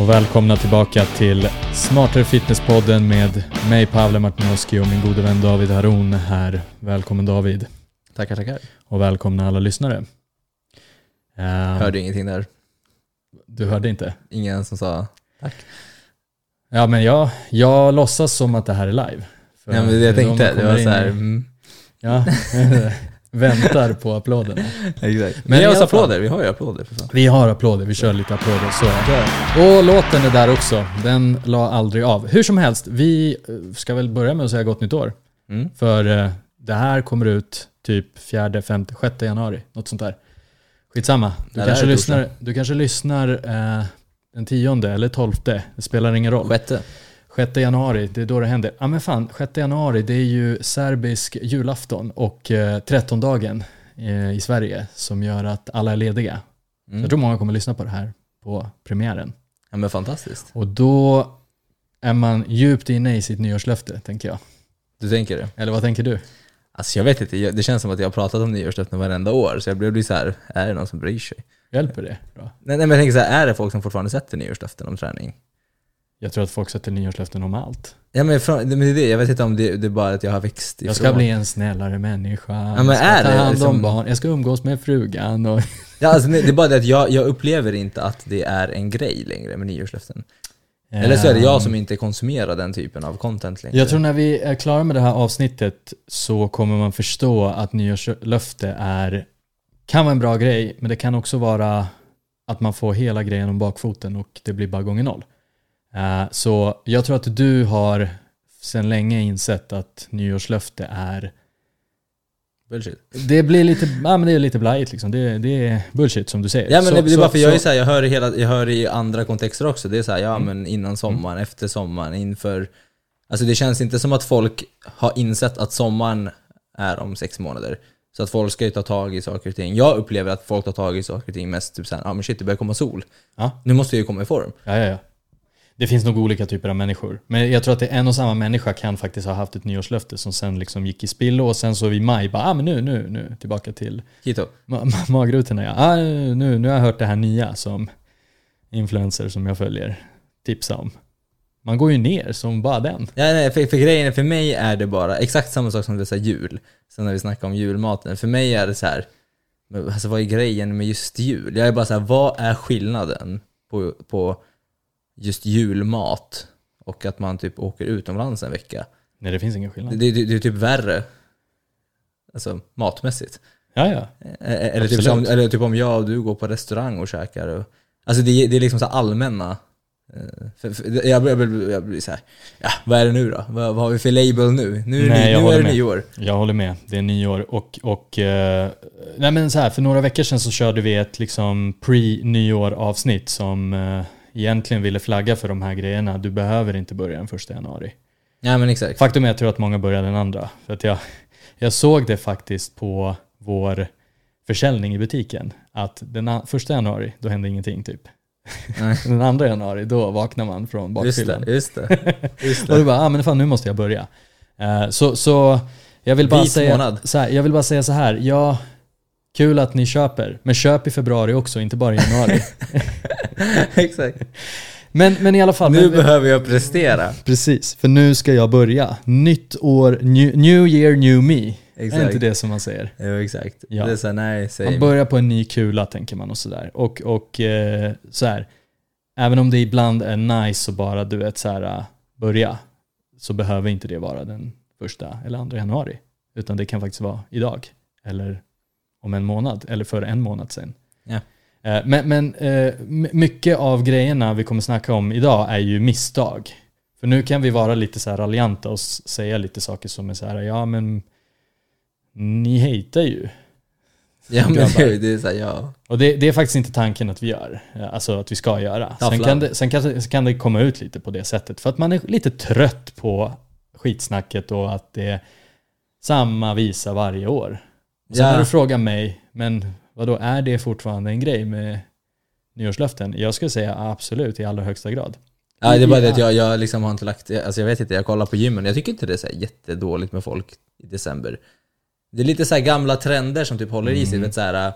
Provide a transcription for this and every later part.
och välkomna tillbaka till Smartare Fitness-podden med mig Pavle Martinowski och min gode vän David Haron här. Välkommen David. Tackar, tackar. Och välkomna alla lyssnare. Uh, Hörde ingenting där. Du hörde inte? Ingen som sa tack. Ja men jag, jag låtsas som att det här är live. För ja men det jag tänkte, det var så här, mm. Ja, väntar på applåderna. Exakt. Men ge oss applåder, vi har ju applåder för fan. Vi har applåder, vi kör lite applåder. Så. Och låten är där också, den la aldrig av. Hur som helst, vi ska väl börja med att säga gott nytt år. Mm. För eh, det här kommer ut typ 4, 5, 6 januari, något sånt där. Skitsamma, du, ja, kanske, lyssnar, du kanske lyssnar eh, den tionde eller tolfte, det spelar ingen roll. Sjätte. 6 januari, det är då det händer. Ja men fan, 6 januari det är ju serbisk julafton och eh, 13-dagen eh, i Sverige som gör att alla är lediga. Mm. Jag tror många kommer lyssna på det här på premiären. Ja men fantastiskt. Och då är man djupt inne i sitt nyårslöfte, tänker jag. Du tänker det? Eller vad tänker du? Alltså jag vet inte, det känns som att jag har pratat om nyårslöften varenda år, så jag blir så här, är det någon som bryr sig? Hjälper det? Bra. Nej, nej men jag tänker så här, är det folk som fortfarande sätter nyårslöften om träning? Jag tror att folk sätter nyårslöften om allt. Ja men, från, men det är det, jag vet inte om det, det är bara att jag har växt ifrån. Jag ska bli en snällare människa. Ja, men jag ska är ta hand liksom... om barn. Jag ska umgås med frugan och... Ja alltså, det är bara det att jag, jag upplever inte att det är en grej längre med nyårslöften. Eller så är det jag som inte konsumerar den typen av content längre. Jag tror när vi är klara med det här avsnittet så kommer man förstå att nyårslöfte är, kan vara en bra grej, men det kan också vara att man får hela grejen om bakfoten och det blir bara gånger noll. Uh, så jag tror att du har sedan länge insett att nyårslöfte är Bullshit. Det blir lite, ja, men det är lite blajigt liksom. Det, det är bullshit som du säger. Ja men så, det, är bara för jag är så här, jag hör, hela, jag hör i andra kontexter också. Det är så här, ja mm. men innan sommaren, mm. efter sommaren, inför... Alltså det känns inte som att folk har insett att sommaren är om sex månader. Så att folk ska ju ta tag i saker och ting. Jag upplever att folk tar tag i saker och ting mest typ såhär, ja ah, men shit det börjar komma sol. Ja. Nu måste jag ju komma i form. Ja, ja, ja. Det finns nog olika typer av människor. Men jag tror att det är en och samma människa kan faktiskt ha haft ett nyårslöfte som sen liksom gick i spillo och sen så i maj bara, ah men nu, nu, nu, tillbaka till Keto. Ma magrutorna ja. Ah, nu, nu har jag hört det här nya som influencer som jag följer tipsa om. Man går ju ner som bara den. Ja, nej, för, för grejen för mig är det bara exakt samma sak som det är jul. Sen när vi snackar om julmaten. För mig är det så här, alltså vad är grejen med just jul? Jag är bara så här, vad är skillnaden på, på just julmat och att man typ åker utomlands en vecka. Nej, det finns ingen skillnad. Det, det, det är typ värre. Alltså matmässigt. Ja, ja. Eller typ, som, eller typ om jag och du går på restaurang och käkar. Och, alltså det, det är liksom så allmänna eh, för, för, jag, jag, jag blir såhär, ja vad är det nu då? Vad, vad har vi för label nu? Nu, nej, nu är det med. nyår. Jag håller med, det är nyår. Och, och eh, nej men så här, för några veckor sedan så körde vi ett liksom pre-nyår avsnitt som eh, egentligen ville flagga för de här grejerna. Du behöver inte börja den första januari. Ja men exakt. Faktum är att jag tror att många börjar den andra. För att jag, jag såg det faktiskt på vår försäljning i butiken. Att den första januari, då hände ingenting typ. den andra januari, då vaknar man från bakfyllan. Just det, just det. Just det. och du bara, ah, men fan nu måste jag börja. Uh, så, så jag vill bara säga så här, jag vill bara säga så här. Jag, Kul att ni köper, men köp i februari också, inte bara i januari. Exakt. Men, men i alla fall. Nu men, behöver jag prestera. Precis, för nu ska jag börja. Nytt år, new, new year, new me. Exakt. Är inte det som man säger? Jo, exakt. Ja. Det är så här, nej, man börjar på en ny kula tänker man och sådär. Och, och eh, så här, även om det ibland är nice att bara du vet så här, äh, börja, så behöver inte det vara den första eller andra januari. Utan det kan faktiskt vara idag. Eller om en månad, eller för en månad sedan. Ja. Eh, men, men eh, mycket av grejerna vi kommer snacka om idag är ju misstag. För nu kan vi vara lite så här raljanta och säga lite saker som är så här, ja men ni hatar ju. Ja men det, det är så här, ja. Och det, det, är faktiskt inte tanken att vi gör, alltså att vi ska göra. Sen kan, det, sen kan, kan det komma ut lite på det sättet. För att man är lite trött på skitsnacket och att det är samma visa varje år. Sen ja. när du frågar mig, men vad då är det fortfarande en grej med nyårslöften? Jag skulle säga absolut i allra högsta grad. Ja, det är bara det att jag, jag liksom har inte lagt, alltså jag vet inte, jag kollar på gymmen, jag tycker inte det är så jättedåligt med folk i december. Det är lite så gamla trender som typ håller i sig, mm. vet så här,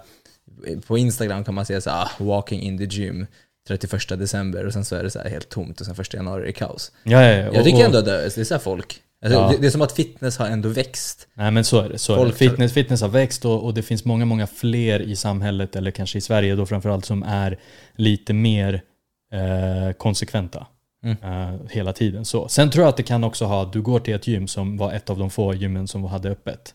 på Instagram kan man säga så ah, walking in the gym. 31 december och sen så är det så här helt tomt och sen 1 januari är det kaos. Ja, ja, ja. Jag tycker och, ändå att det är så här folk. Alltså, Ja. det, det är som att fitness har ändå växt. Nej men så är det. Så är det. Fitness, fitness har växt och, och det finns många, många fler i samhället, eller kanske i Sverige då framförallt, som är lite mer eh, konsekventa. Mm. eh, hela tiden. Så. Sen tror jag att det kan också ha, du går till ett gym som var ett av de få gymmen som hade öppet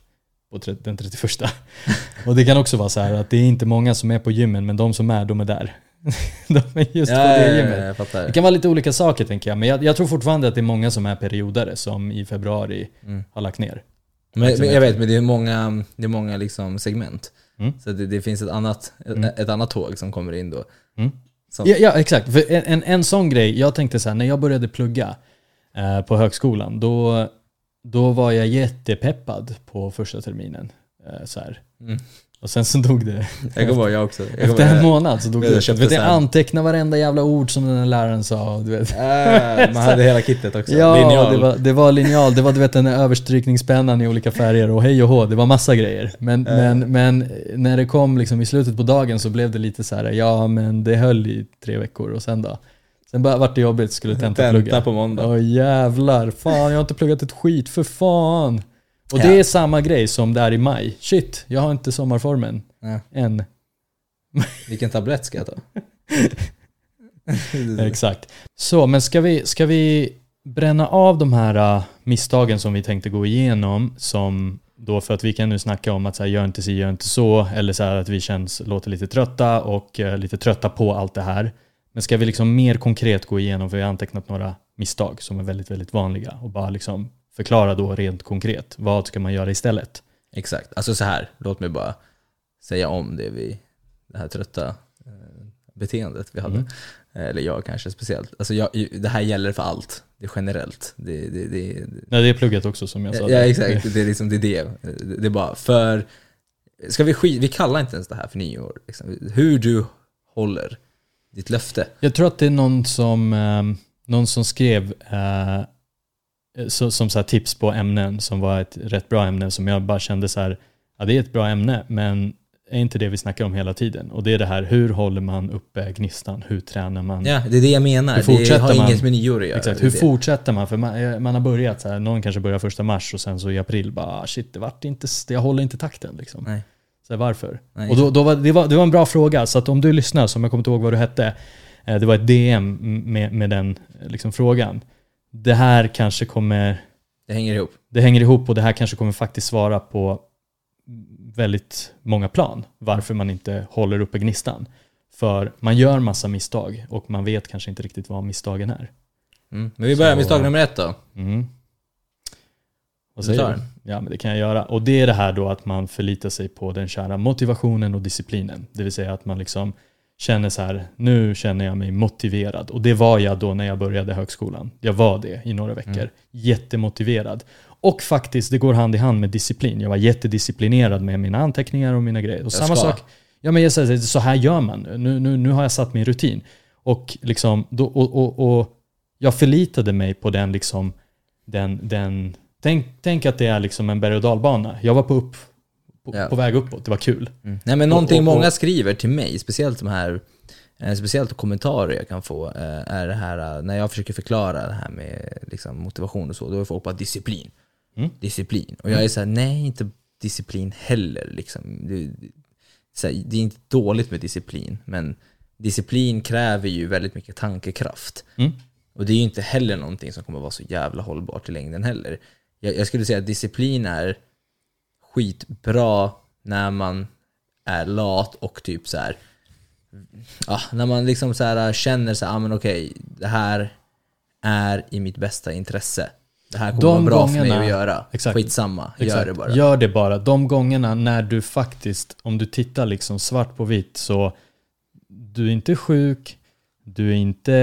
på den 31. och det kan också vara så här att det är inte många som är på gymmen, men de som är, de är där. de är just på det gymmet. jag fattar. Det kan vara lite olika saker tänker jag, men jag, jag tror fortfarande att det är många som är periodare som i februari Mm. har lagt ner. Men, men jag vet, men det är många, det är många liksom segment. Mm. Så det, det finns ett annat, Mm. ett, ett annat tåg som kommer in då. Mm. Ja, ja exakt. För en, en, en sån grej, jag tänkte så här, när jag började plugga eh, på högskolan, då, då var jag jättepeppad på första terminen. Eh, så här. Och sen så dog det. Jag kommer ihåg, jag också. Jag Efter en månad så dog Jag det. köpte Du vet, jag här- antecknade varenda jävla ord som den här läraren sa. Du vet. Äh, man hade hela kittet också. Ja, Linjal. det var, det var linjal. Det var du vet den där överstrykningspennan i olika färger och hej och hå. Det var massa grejer. Men, Äh. men, men när det kom liksom i slutet på dagen så blev det lite så här, ja men det höll i tre veckor och sen då? Sen bara vart det jobbigt, skulle tentaplugga. Tenta på måndag. Åh jävlar, fan jag har inte pluggat ett skit, för fan. Och det är samma grej som där i maj. Shit, jag har inte sommarformen Ja. än. Vilken tablett ska jag ta? Exakt. Så, men ska vi, ska vi bränna av de här uh, misstagen som vi tänkte gå igenom som då för att vi kan nu snacka om att så här, gör inte si, gör inte så eller så här, att vi känns, låter lite trötta och uh, lite trötta på allt det här. Men ska vi liksom mer konkret gå igenom, för vi har antecknat några misstag som är väldigt, väldigt vanliga och bara liksom förklara då rent konkret, vad ska man göra istället? Exakt. Alltså så här, låt mig bara säga om det vi, det här trötta eh, beteendet vi hade. Mm. Eh, Eller jag kanske speciellt. Alltså jag, det här gäller för allt. Det är generellt. Det, det, det, Nej, det är plugget också som jag sa. ja, exakt. Det är liksom det. Är det. det är bara för... Ska vi skit, Vi kallar inte ens det här för nyår. Liksom. Hur du håller ditt löfte. Jag tror att det är någon som, ehm, någon som skrev eh, så, som så här tips på ämnen som var ett rätt bra ämne som jag bara kände så här, ja det är ett bra ämne men är inte det vi snackar om hela tiden. Och det är det här, hur håller man uppe gnistan? Hur tränar man? Ja, det är det jag menar. Det har man? inget med nyår att göra. Exakt, hur det. fortsätter man? För man, eh, man har börjat så här, någon kanske börjar första mars och sen så i april bara ah, shit, det vart inte, jag håller inte takten liksom. Nej. Så här, varför? Nej, och då, då var, det, var, det var en bra fråga, så att om du lyssnar, som jag kommer inte ihåg vad du hette, eh, det var ett DM med, med den eh, liksom, frågan. Det här kanske kommer, Det hänger ihop. det hänger ihop och det här kanske kommer faktiskt svara på väldigt många plan varför man inte håller uppe gnistan. För man gör massa misstag och man vet kanske inte riktigt vad misstagen är. Mm. Men vi börjar med misstag nummer ett då. Mm. Vad säger du? Ja, men det kan jag göra. Och det är det här då att man förlitar sig på den kära motivationen och disciplinen. Det vill säga att man liksom känner så här, nu känner jag mig motiverad. Och det var jag då när jag började högskolan. Jag var det i några veckor. Mm. Jättemotiverad. Och faktiskt, det går hand i hand med disciplin. Jag var jättedisciplinerad med mina anteckningar och mina grejer. Och Jag samma ska. sak, ja men jag säger så här gör man. Nu, nu, nu har jag satt min rutin. Och, liksom, då, och, och, och jag förlitade mig på den liksom, den, den tänk, tänk att det är liksom en berg och dalbana. Jag var på, upp, på, Ja. på väg uppåt, det var kul. Mm. Nej men någonting Och- och- och- många skriver till mig, speciellt de här eh, Speciellt kommentarer jag kan få eh, är det här eh, när jag försöker förklara det här med liksom, motivation och så, då är folk bara disciplin. Mm. Disciplin. Och jag är såhär, nej inte disciplin heller. Liksom. Det, så här, det är inte dåligt med disciplin, men disciplin kräver ju väldigt mycket tankekraft. Mm. Och det är ju inte heller någonting som kommer vara så jävla hållbart i längden heller. Jag, jag skulle säga att disciplin är skitbra när man är lat och typ så här. Ja, när man liksom så här känner så här, ah, men okej, det här är i mitt bästa intresse. Det här kommer De vara bra för mig gångerna- att göra. Exakt. Skitsamma, gör Exakt. det bara. Gör det bara. De gångerna när du faktiskt, om du tittar liksom svart på vitt så du är inte sjuk, du är inte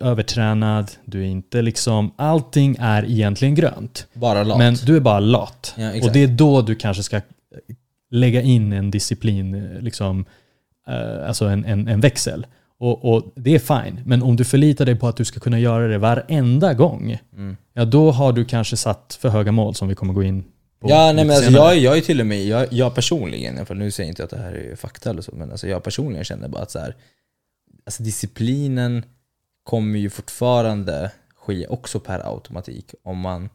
eh, övertränad, du är inte liksom, allting är egentligen grönt. Bara lat. Men du är bara lat. Ja, och det är då du kanske ska lägga in en disciplin, eh, liksom, eh, alltså en, en, en växel. Och, och det är fine. Men om du förlitar dig på att du ska kunna göra det varenda gång, Mm. ja då har du kanske satt för höga mål som vi kommer gå in på Ja, nej men alltså jag, jag är till och med, jag, jag personligen, fall nu säger jag inte att det här är fakta eller så, men alltså jag personligen känner bara att så här, alltså disciplinen kommer ju fortfarande ske också per automatik om man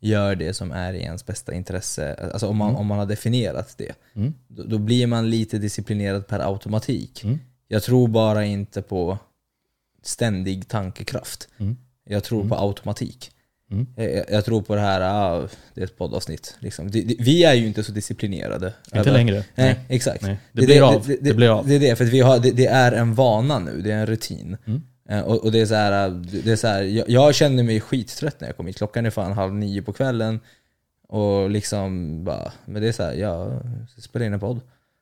gör det som är i ens bästa intresse. Alltså om man, Mm. om man har definierat det. Mm. Då, då blir man lite disciplinerad per automatik. Mm. Jag tror bara inte på ständig tankekraft. Mm. Jag tror på automatik. Mm. Jag, jag tror på det här, ah, det är ett poddavsnitt. Liksom. Det, det, vi är ju inte så disciplinerade. Inte Över- längre. Nej, exakt. Nej. Det blir av. Det, Det blir av. Det är det, för vi har, det, det är en vana nu, det är en rutin. Mm. Eh, Och, och det är så här, det är så här jag, jag känner mig skittrött när jag kom hit. Klockan är fan halv nio på kvällen. Och liksom bara, men det är så här, jag ska spela in en podd.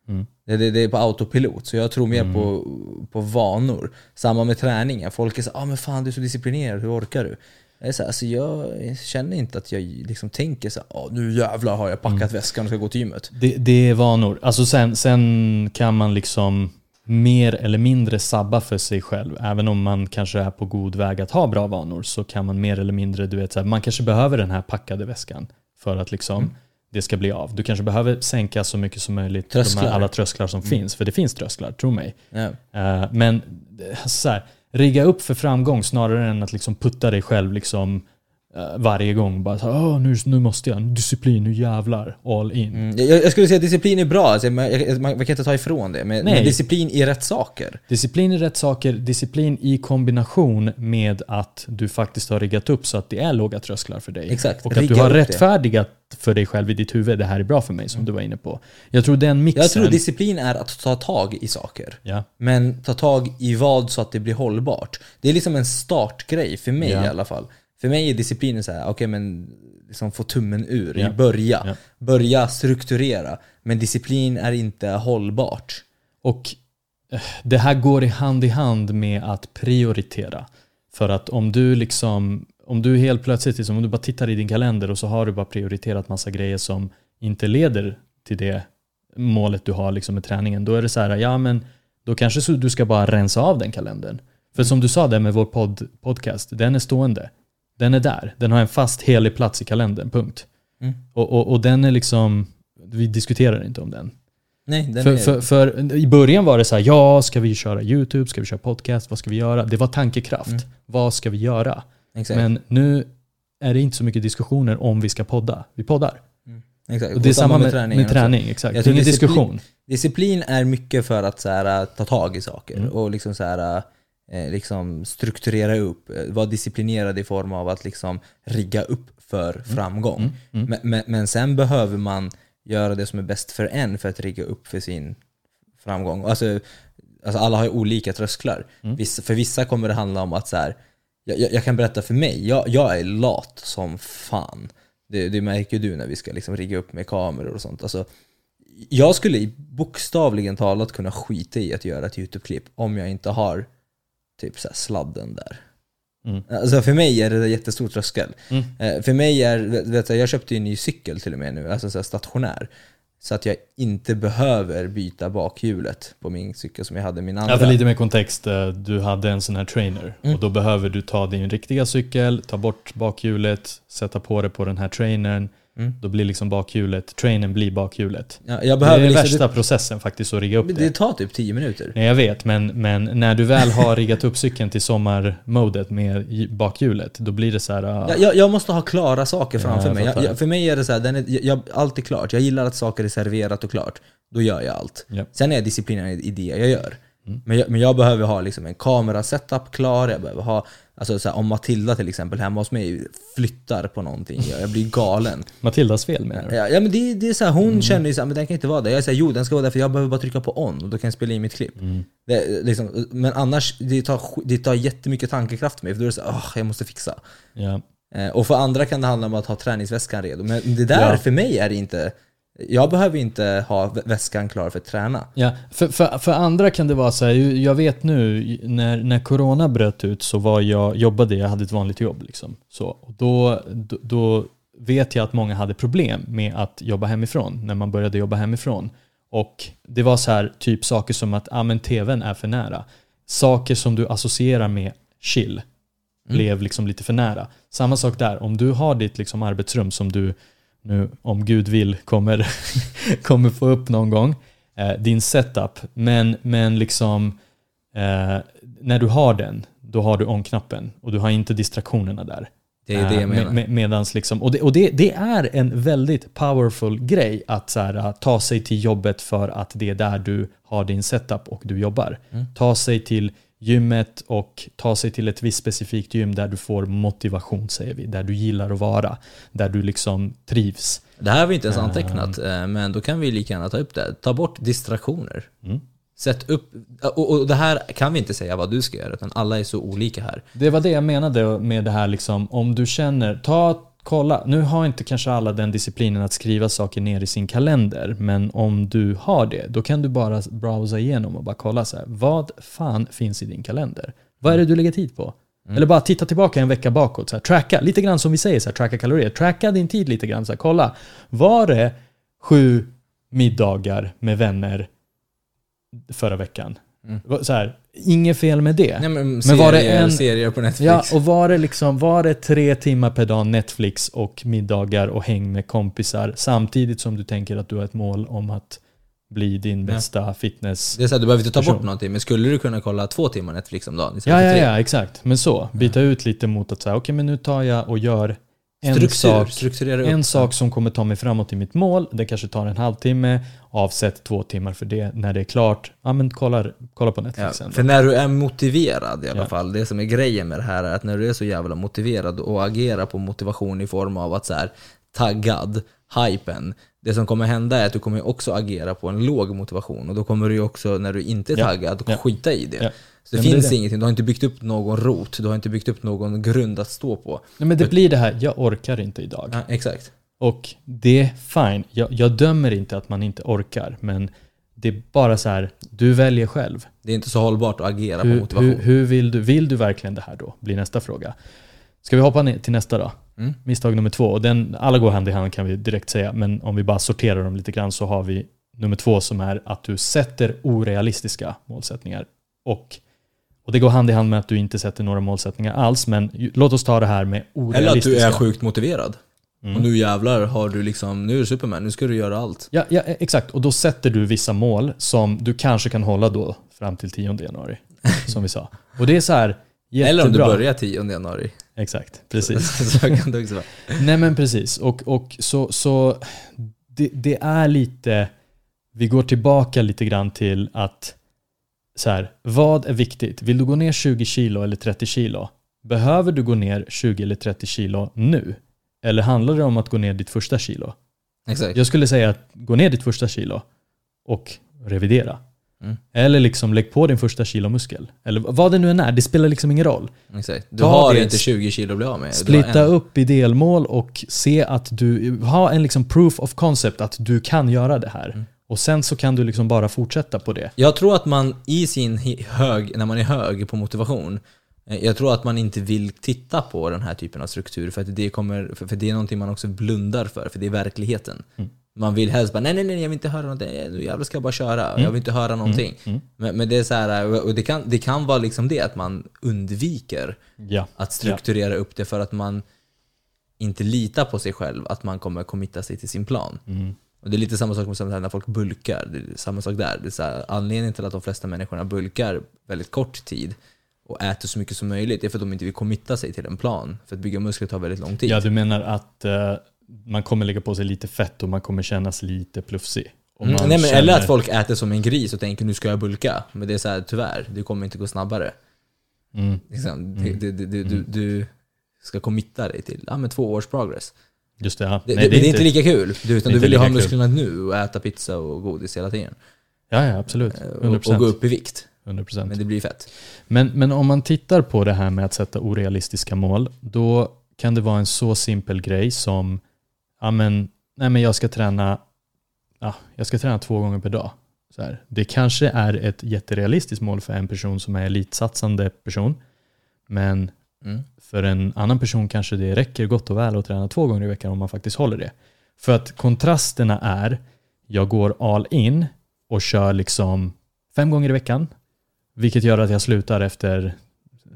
Mm. Det, det, det är på autopilot, så jag tror mer på, på vanor. Samma med träningen. Folk är så ah, men fan du är så disciplinerad, hur orkar du? Jag, är så här, alltså, jag känner inte att jag liksom tänker så här, nu jävlar har jag packat Mm. väskan och ska gå till gymmet. Det, det är vanor. Alltså sen, sen kan man liksom mer eller mindre sabba för sig själv. Även om man kanske är på god väg att ha bra vanor så kan man mer eller mindre, du vet, så här, man kanske behöver den här packade väskan för att liksom Mm. det ska bli av. Du kanske behöver sänka så mycket som möjligt de Trösklar. här alla trösklar som Mm. finns. För det finns trösklar, tro mig. Ja. Eh, men eh, så här, rigga upp för framgång snarare än att liksom putta dig själv liksom varje gång. Bara så Åh, nu, nu måste jag, disciplin, nu jävlar, all in. Mm, jag, jag skulle säga att disciplin är bra, alltså, man, man, man kan inte ta ifrån det. Men, men disciplin i rätt saker. Disciplin är rätt saker, disciplin i kombination med att du faktiskt har riggat upp så att det är låga trösklar för dig. Exakt, Och att du har upp det. rättfärdigat för dig själv i ditt huvud, det här är bra för mig, som du var inne på. Jag tror den mixen... Jag tror disciplin är att ta tag i saker. ja. Men ta tag i vad så att det blir hållbart. Det är liksom en startgrej, för mig Ja. i alla fall. För mig är disciplinen så här, okej men liksom få tummen ur, Ja. börja. Ja. Börja strukturera. Men disciplin är inte hållbart. Och eh, det här går i hand i hand med att prioritera. För att om du liksom, om du helt plötsligt, liksom, om du bara tittar i din kalender och så har du bara prioriterat massa grejer som inte leder till det målet du har liksom med träningen. Då är det så här, ja men då kanske du ska bara rensa av den kalendern. För som du sa där med vår podd, podcast, den är stående. Den är där. Den har en fast helig plats i kalendern, punkt. Mm. Och, och, och den är liksom, vi diskuterar inte om den. Nej, den För, är... för, för i början var det så här, ja, ska vi köra YouTube? Ska vi köra podcast? Vad ska vi göra? Det var tankekraft. Mm. Vad ska vi göra? exakt. Men nu är det inte så mycket diskussioner om vi ska podda. Vi poddar. exakt. Och det är samma med, med träningen träning. exakt. Jag Det är ingen disciplin- diskussion. Disciplin är mycket för att så här, ta tag i saker Mm. och liksom så här, liksom strukturera upp. eh, Vara disciplinerad i form av att liksom rigga upp för framgång. Mm. Mm. Men, men, men sen behöver man göra det som är bäst för en för att rigga upp för sin framgång. Alltså, alltså alla har ju olika trösklar. Mm. Vissa, för vissa kommer det handla om att så här, jag, jag, kan berätta för mig, jag, jag är lat som fan. Det, det märker du när vi ska liksom rigga upp med kameror och sånt. Alltså, jag skulle i bokstavligen talat kunna skita i att göra ett YouTube-klipp om jag inte har typ så sladden där. Mm. Alltså för mig är det en jättestor tröskel. Mm. Eh, För mig är, vet du, jag köpte ju en ny cykel till och med nu, alltså så stationär. Så att jag inte behöver byta bakhjulet på min cykel som jag hade min andra. Ja, för lite mer kontext. eh, Du hade en sån här trainer Mm. och då behöver du ta din riktiga cykel, ta bort bakhjulet, sätta på det på den här trainern. Mm. Då blir liksom bakhjulet, trainern blir bakhjulet. Ja, jag Det är behöver den liksom, värsta processen faktiskt att rigga upp det, det. tar typ 10 minuter. Nej, jag vet, men, men när du väl har riggat upp cykeln till sommarmodet med bakhjulet, då blir det så här... ah, Jag, jag, jag måste ha klara saker Ja, framför jag mig. Jag, jag, för mig är det så här, den är, jag, allt är klart. Jag gillar att saker är serverat och klart. Då gör jag allt. Ja. Sen är jag disciplinerad i det jag gör. Mm. Men, jag, men jag behöver ha liksom en kamera-setup klar, jag behöver ha, alltså så här, om Matilda till exempel hemma hos mig flyttar på någonting, jag, jag blir galen. Matildas fel menar du? Ja, ja men det, det är så här, Mm. hon känner ju såhär, men den kan inte vara där. Jag säger jo den ska vara där för jag behöver bara trycka på on och då kan jag spela in mitt klipp. Mm. Det, liksom, men annars, det tar, det tar jättemycket tankekraft för mig, för då är det såhär, oh, jag måste fixa. Eh, Och för andra kan det handla om att ha träningsväskan redo. Men det där, Ja. för mig är det inte... Jag behöver inte ha vä- väskan klar för att träna. Ja, för, för, för andra kan det vara så här, jag vet nu när, när corona bröt ut så var jag, jobbade jag, hade ett vanligt jobb. Liksom. Så, och då, då, då vet jag att många hade problem med att jobba hemifrån, när man började jobba hemifrån. Och det var så här, typ saker som att ah, men tvn är för nära. Saker som du associerar med chill blev liksom lite för nära. Samma sak där, om du har ditt liksom arbetsrum som du nu, om Gud vill, kommer, kommer få upp någon gång, eh, din setup, men, men liksom eh, när du har den, då har du on-knappen och du har inte distraktionerna där. Det är det jag Eh, menar. Med, med, medans liksom, och det, och det, det är en väldigt powerful grej att så här, ta sig till jobbet för att det är där du har din setup och du jobbar. Mm. Ta sig till gymmet och ta sig till ett visst specifikt gym där du får motivation säger vi, där du gillar att vara, där du liksom trivs. Det här har vi inte ens antecknat, eh, men då kan vi lika gärna ta upp det. Ta bort distraktioner. Mm. Sätt upp, och, och det här kan vi inte säga vad du ska göra, utan alla är så olika här. Det var det jag menade med det här liksom, om du känner, ta, kolla, nu har inte kanske alla den disciplinen att skriva saker ner i sin kalender, men om du har det, då kan du bara browsa igenom och bara kolla så här, vad fan finns i din kalender? Vad är det du lägger tid på? Eller bara titta tillbaka en vecka bakåt, så här, tracka, lite grann som vi säger, så här, tracka kalorier, tracka din tid lite grann, så här, kolla, var det sju middagar med vänner förra veckan? Så här, inget fel med det. Nej, men Men serier, var det en- serier på Netflix. Ja, och var det liksom, var det tre timmar per dag Netflix och middagar och häng med kompisar samtidigt som du tänker att du har ett mål om att bli din bästa fitness... Det är så här, du behöver inte ta bort Person. någonting, men skulle du kunna kolla två timmar Netflix om dagen Ja, ja, ja, exakt. Men så, byta ut lite mot att säga, okej men nu tar jag och gör en Struktur, sak, strukturera upp. en sak som kommer ta mig framåt i mitt mål. Det kanske tar en halvtimme, avsätt två timmar för det. När det är klart, ja men kolla, kolla på Ja, Netflix sen. för när du är motiverad i alla Ja. fall, det som är grejen med det här är att när du är så jävla motiverad och agerar på motivation i form av att så här taggad, hypen, det som kommer hända är att du kommer också agera på en låg motivation och då kommer du också, när du inte är Ja. taggad, Ja. skita i det. Så det är finns det. ingenting, du har inte byggt upp någon rot, du har inte byggt upp någon grund att stå på. Nej, men det blir det här, jag orkar inte idag. Ja, exakt. Och det är fine. Jag, jag dömer inte att man inte orkar, men det är bara så här, du väljer själv. Det är inte så hållbart att agera på Hur, motivation. hur, hur vill, du, vill du verkligen det här då? Blir nästa fråga. Ska vi hoppa ner till nästa då? Mm. Misstag nummer två. Och den, alla går hand i hand kan vi direkt säga, men om vi bara sorterar dem lite grann så har vi nummer två som är att du sätter orealistiska målsättningar. Och, och det går hand i hand med att du inte sätter några målsättningar alls, men ju- låt oss ta det här med Eller att orealistiska. du är sjukt motiverad. Mm. Och nu jävlar har du liksom, nu är du Superman, nu ska du göra allt. Ja, ja, exakt. Och då sätter du vissa mål som du kanske kan hålla då fram till 10 januari. Som vi sa. Och det är så här, jättebra. Eller om du börjar 10 januari. Exakt, precis. så kan det också vara. Nej men precis. Och, och så, så det, det är lite, vi går tillbaka lite grann till att så här, vad är viktigt? Vill du gå ner 20 kilo eller 30 kilo? Behöver du gå ner 20 eller 30 kilo nu? Eller handlar det om att gå ner ditt första kilo? Exakt. Jag skulle säga att gå ner ditt första kilo och revidera. Mm. Eller liksom lägg på din första kilo muskel. Eller vad det nu än är, det spelar liksom ingen roll. Exakt. Du Ta har inte 20 kilo att bli av med. Splitta upp i delmål och se att du har en liksom proof of concept att du kan göra det här. Mm. Och sen så kan du liksom bara fortsätta på det. Jag tror att man i sin hög, när man är hög på motivation, eh, jag tror att man inte vill titta på den här typen av struktur för att det, kommer, för, det är någonting man också blundar för, för det är verkligheten. Mm. Man vill helst bara nej, nej, nej, jag vill inte höra någonting, nu jävlar ska jag bara köra, Mm. jag vill inte höra någonting. Men, men det är så här, och det kan, det kan vara liksom det att man undviker Ja. att strukturera upp det för att man inte litar på sig själv, att man kommer committa sig till sin plan. Mm. Och det är lite samma sak med här när folk bulkar. Det är samma sak där. Det är så här, anledningen till att de flesta människorna bulkar väldigt kort tid och äter så mycket som möjligt är för att de inte vill committa sig till en plan. För att bygga muskler tar väldigt lång tid. ja, du menar att eh, man kommer lägga på sig lite fett och man kommer kännas lite plufsig. Mm, nej, men, känner- Eller att folk äter som en gris och tänker nu ska jag bulka. Men det är så här, tyvärr, det kommer inte gå snabbare. Mm. Liksom. Det, det, du, du, du ska committa dig till ja, men två års progress. Just det, ja. Det, Nej, det, det är inte lika kul, du, utan du vill ju ha lika kul. musklerna nu och äta pizza och godis hela tiden. Ja, ja, absolut. Eh, Och, 100%. och gå upp i vikt. 100%. Men det blir fett. Men, men om man tittar på det här med att sätta orealistiska mål, då kan det vara en så simpel grej som, ja men, nej men jag ska träna, ja, jag ska träna två gånger per dag. Så här. Det kanske är ett jätterealistiskt mål för en person som är elitsatsande person, men Mm. för en annan person kanske det räcker gott och väl att träna två gånger i veckan om man faktiskt håller det. För att kontrasterna är, jag går all in och kör liksom fem gånger i veckan, vilket gör att jag slutar efter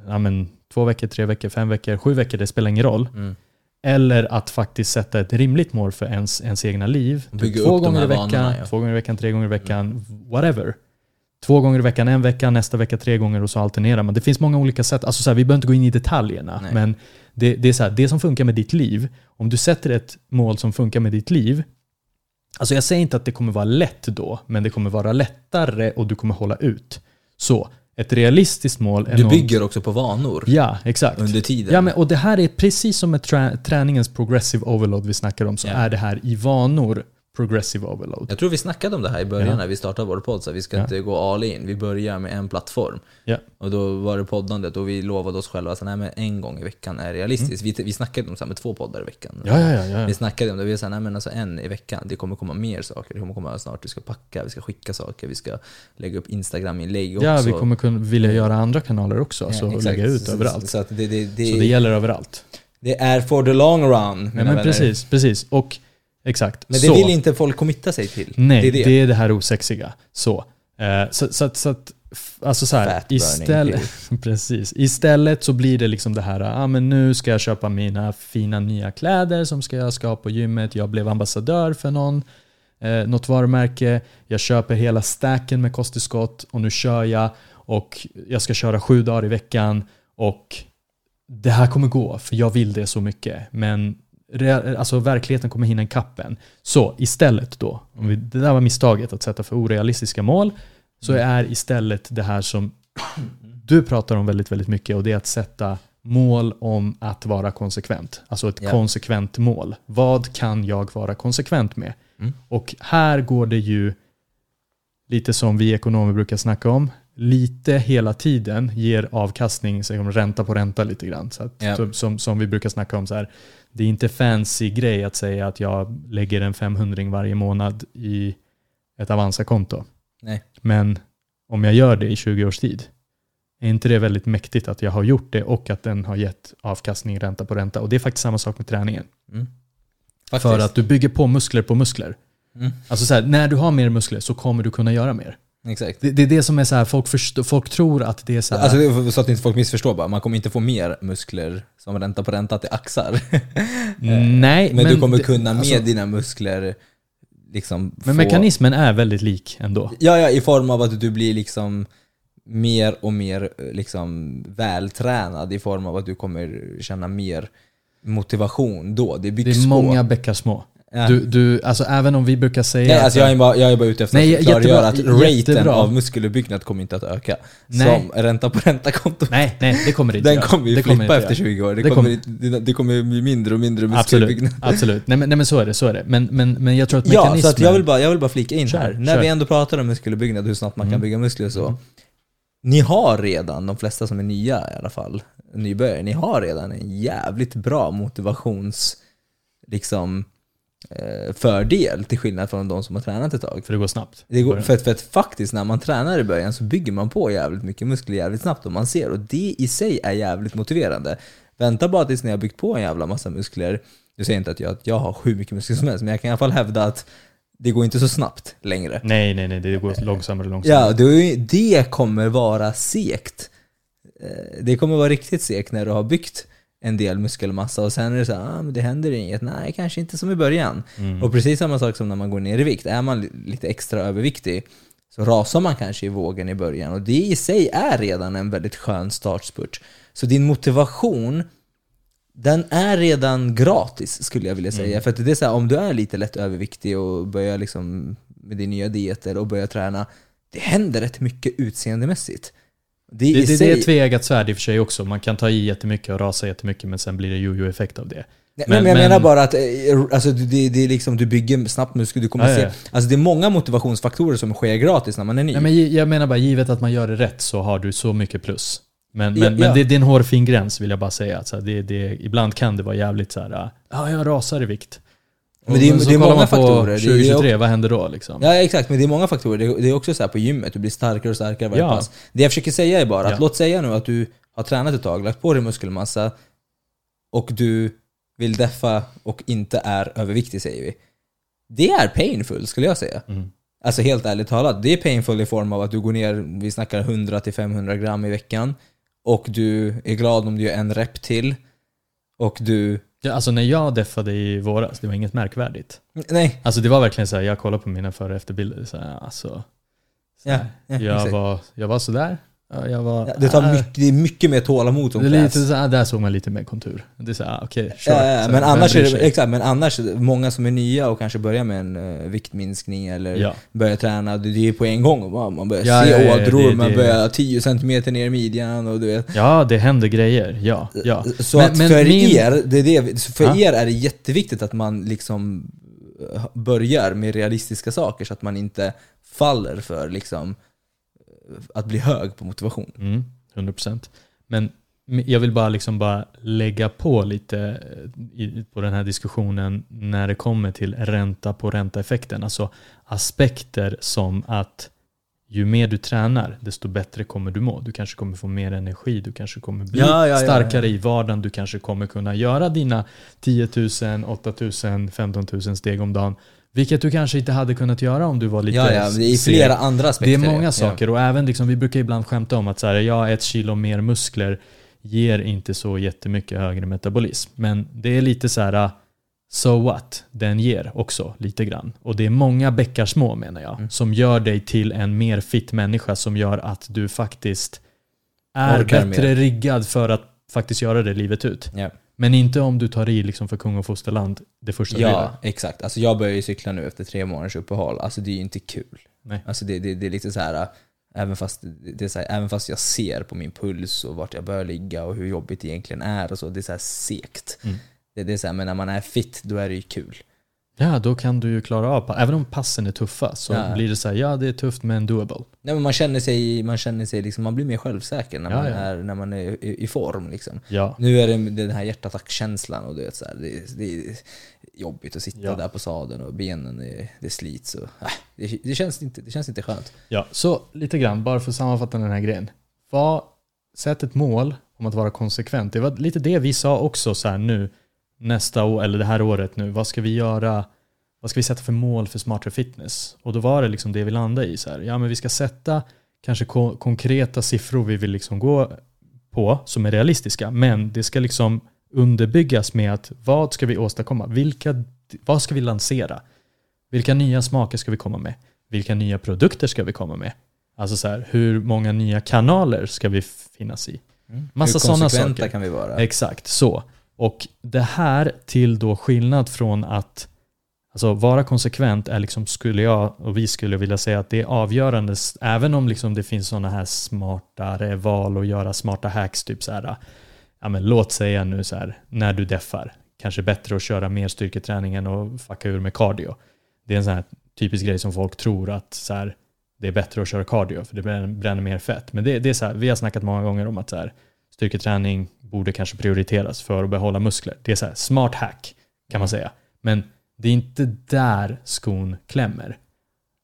ja, men, två veckor, tre veckor, fem veckor, sju veckor, det spelar ingen roll. Mm. Eller att faktiskt sätta ett rimligt mål för ens, ens egna liv. Bygga två gånger i veckan, vanorna, ja. två gånger i veckan, tre gånger i veckan, whatever. Två gånger i veckan, en vecka, nästa vecka tre gånger och så alternerar man. Det finns många olika sätt. Alltså så här, vi behöver inte gå in i detaljerna, Nej. men det, det är så här, det som funkar med ditt liv, om du sätter ett mål som funkar med ditt liv, alltså jag säger inte att det kommer vara lätt då, men det kommer vara lättare och du kommer hålla ut. Så, ett realistiskt mål Du något- bygger också på vanor Ja, exakt. under tiden. Ja, men, och det här är precis som med trä, träningens progressive overload vi snackar om, så Ja. är det här i vanor progressive overload. Jag tror vi snackade om det här i början Ja. när vi startade vår podd, så vi ska Ja. inte gå all in. Vi börjar med en plattform. Ja. Och då var det poddandet och vi lovade oss själva att nej, men en gång i veckan är realistiskt. Vi, vi snackade om så här med två poddar i veckan. Mm. Ja, ja, ja. Vi snackade om det, vi sa nej men alltså en i veckan, det kommer komma mer saker. Det kommer komma snart, vi ska packa, vi ska skicka saker, vi ska lägga upp Instagram-inlägg också. Ja, vi kommer kunna vilja göra andra kanaler också, Ja, så exakt. lägga ut Så- överallt. Så, det, det, det, Så det gäller överallt. det är for the long run, mina Ja, men vänner. precis, precis. Och exakt. Men det så, vill inte folk committa sig till. Nej, det är det. är det här osexiga. Så, eh, så, så, så att, alltså så här, istället, precis, istället så blir det liksom det här, ah, men nu ska jag köpa mina fina nya kläder som ska jag ska ha på gymmet, jag blev ambassadör för någon, eh, något varumärke, jag köper hela stacken med kosttillskott och nu kör jag och jag ska köra sju dagar i veckan och det här kommer gå för jag vill det så mycket. Men alltså, verkligheten kommer hinna ikapp en. Så istället då, om vi, det där var misstaget att sätta för orealistiska mål, så är istället det här som du pratar om väldigt, väldigt mycket och det är att sätta mål om att vara konsekvent. Alltså ett Ja. konsekvent mål. Vad kan jag vara konsekvent med? Mm. Och här går det ju lite som vi ekonomer brukar snacka om. Lite hela tiden ger avkastning, som ränta på ränta lite grann. Så att, så- som, som vi brukar snacka om så här. Det är inte fancy grej att säga att jag lägger en 500 varje månad i ett Avanza-konto. Nej. Men om jag gör det i 20 års tid, är inte det väldigt mäktigt att jag har gjort det och att den har gett avkastning ränta på ränta? Och det är faktiskt samma sak med träningen. Mm. För att du bygger på muskler på muskler. Mm. Alltså så här, när du har mer muskler så kommer du kunna göra mer. Exakt. Det, det är det som är så här, folk, förstå, folk tror att det är så här. Alltså, det så att inte folk missförstår bara, man kommer inte få mer muskler som ränta på ränta till axar. nej, men, du kommer det- kunna med alltså, dina muskler liksom Men få- mekanismen är väldigt lik ändå. Ja, ja, i form av att du blir liksom mer och mer eh, liksom vältränad i form av att du kommer känna mer motivation då. Det Det byggs är många bäckar små. Ja. Du, du, alltså även om vi brukar säga... Nej, att- alltså jag är, bara, jag är bara ute efter Nej, att klargöra jättebra, att raten jättebra. av muskeluppbyggnad kommer inte att öka. Nej. Som ränta på ränta-konto. nej, nej, det kommer det inte Den kommer ju Det kommer flippa inte efter göra. 20 år. Det, Det kommer, kommer- det, det kommer bli mindre och mindre Absolut, muskeluppbyggnad. absolut. Nej men, nej men så är det, så är det. Men, men, men jag tror att Ja, mekanismen... så att jag, vill bara, jag vill bara flika in Kör, här. När kör. vi ändå pratar om muskeluppbyggnad, hur snabbt man kan Mm. bygga muskler och så. Ni har redan, de flesta som är nya i alla fall, nybörjare, ni har redan en jävligt bra motivations liksom, fördel till skillnad från de som har tränat ett tag. För det går snabbt. Det går, för, att, för att faktiskt när man tränar i början så bygger man på jävligt mycket muskler jävligt snabbt och man ser och det i sig är jävligt motiverande. Vänta bara tills ni har byggt på en jävla massa muskler. Du säger inte att jag, att jag har hur mycket muskler som helst men jag kan i alla fall hävda att det går inte så snabbt längre. Nej, nej, nej, det går långsammare och långsammare. Ja, det, det kommer vara segt. Eh, Det kommer vara riktigt segt när du har byggt en del muskelmassa och sen är det så här, ah, men det händer inget. Nej, kanske inte som i början. Mm. Och precis samma sak som när man går ner i vikt. Är man li- lite extra överviktig så rasar man kanske i vågen i början och det i sig är redan en väldigt skön startspurt. Så din motivation den är redan gratis skulle jag vilja säga. Mm. För det är så här, om du är lite lätt överviktig och börjar liksom med din nya dieter och börjar träna, det händer rätt mycket utseendemässigt. Det, Det, det, det är ett tveeggat svärd i och för sig också. Man kan ta i jättemycket och rasa jättemycket men sen blir det jojo-effekt av det. Nej, Men- men, jag men- menar bara att eh, alltså, det, det är liksom, du bygger snabbt muskler, du kommer Ja, se... ja. Alltså det är många motivationsfaktorer som sker gratis när man är ny. Nej, men jag menar bara, givet att man gör det rätt så har du så mycket plus. Men, men, Ja, men det, det är en hårfin gräns vill jag bara säga. Alltså, det, det, ibland kan det vara jävligt så här, ja jag rasar i vikt. Men det är- Och så det är många man på faktorer. Det är- 2023, vad händer då liksom? Ja exakt, men det är många faktorer. Det är, det är också så här på gymmet, du blir starkare och starkare varje Ja. pass. Det jag försöker säga är bara att Ja. låt säga nu att du har tränat ett tag, lagt på dig muskelmassa och du vill deffa och inte är överviktig säger vi. Det är painful skulle jag säga. Mm. Alltså helt ärligt talat, det är painful i form av att du går ner, vi snackar 100-500 gram i veckan och du är glad om du gör en rep till och du... Ja, alltså när jag deffade i våras, det var inget märkvärdigt. Nej, Alltså det var verkligen så här, jag kollade på mina före och efterbilder, så här, alltså, Så Ja, här, ja, jag, exakt. var, jag var sådär. Ja, Jag var, Ja, det, tar mycket, det är mycket mer tålamod som det krävs. lite så här, där såg man lite mer kontur. Det är såhär, okej, sure. Ja, ja, Så men annars är det, exakt, men annars, många som är nya och kanske börjar med en uh, viktminskning eller Ja. börjar träna, det det är på en gång. Man man börjar Ja, se ådror, man börjar 10 cm ner i midjan och du vet. Ja, det händer grejer. Ja, ja. Så Men- att men för min- er, det är det, för Ja. er är det jätteviktigt att man liksom eh, börjar med realistiska saker så att man inte faller för liksom eh, att bli hög på motivation. Mm, 100%. Men jag vill bara, liksom bara lägga på lite eh, på den här diskussionen när det kommer till ränta på ränta-effekten. Alltså aspekter som att ju mer du tränar, desto bättre kommer du må. Du kanske kommer få mer energi, du kanske kommer bli ja, ja, starkare ja. i vardagen, du kanske kommer kunna göra dina 10 000, 8 000, 15 000 steg om dagen. Vilket du kanske inte hade kunnat göra om du var lite Ja, ja, seg. flera andra aspekter. Det är många ja. saker och även liksom, vi brukar ibland skämta om att så här, ja, ett kilo mer muskler ger inte så jättemycket högre metabolism. Men det är lite så här, so what? Den ger också lite grann. Och det är många bäckar små menar jag, Mm. som gör dig till en mer fit människa som gör att du faktiskt är Orkar bättre mer. riggad för att faktiskt göra det livet ut. Ja. Men inte om du tar i liksom för kung och fosterland det första Ja, gör. exakt. Alltså jag börjar ju cykla nu efter tre månaders uppehåll. Alltså det är ju inte kul. Nej. Alltså det, det, det är lite så här. äh, Även fast, det är så här, även fast jag ser på min puls och vart jag bör ligga och hur jobbigt det egentligen är och så, det är så här segt. Mm. Det, det är så här, men när man är fit, då är det ju kul. Ja, då kan du ju klara av, även om passen är tuffa så Ja. blir det så här, ja det är tufft men doable. Nej, men man känner sig, man känner sig liksom, man blir mer självsäker när Ja, man, ja. Är, när man är i, i form liksom. Ja. Nu är det den här hjärtattackkänslan och du vet så här, det, det är jobbigt att sitta där på sadeln och benen det, det slits och äh, det, det, känns inte, det känns inte skönt. Ja, så lite grann, bara för att sammanfatta den här grejen. Var, sätt ett mål om att vara konsekvent. Det var lite det vi sa också så här nu, nästa år, eller det här året nu. Vad ska vi göra? Vad ska vi sätta för mål för smartare fitness? Och då var det liksom det vi landade i. Så här. Ja, men vi ska sätta kanske ko- konkreta siffror vi vill liksom gå på som är realistiska. Men det ska liksom underbyggas med att vad ska vi åstadkomma? Vilka, vad ska vi lansera? Vilka nya smaker ska vi komma med? Vilka nya produkter ska vi komma med? Alltså så här, hur många nya kanaler ska vi finnas i? Massa Hur sådana saker. kan vi vara? Exakt, så. Och det här till då skillnad från att alltså vara konsekvent är liksom, skulle jag och vi skulle vilja säga att det är avgörande, även om liksom det finns sådana här smartare val och göra smarta hacks, typ så här, ja men låt säga nu så här, när du deffar, kanske bättre att köra mer styrketräning än att fucka ur med cardio. Det är en sån här typisk grej som folk tror att så här, det är bättre att köra cardio för det bränner, bränner mer fett. Men det, det är så här, vi har snackat många gånger om att så här, styrketräning borde kanske prioriteras för att behålla muskler. Det är så här, smart hack kan man säga. Men det är inte där skon klämmer.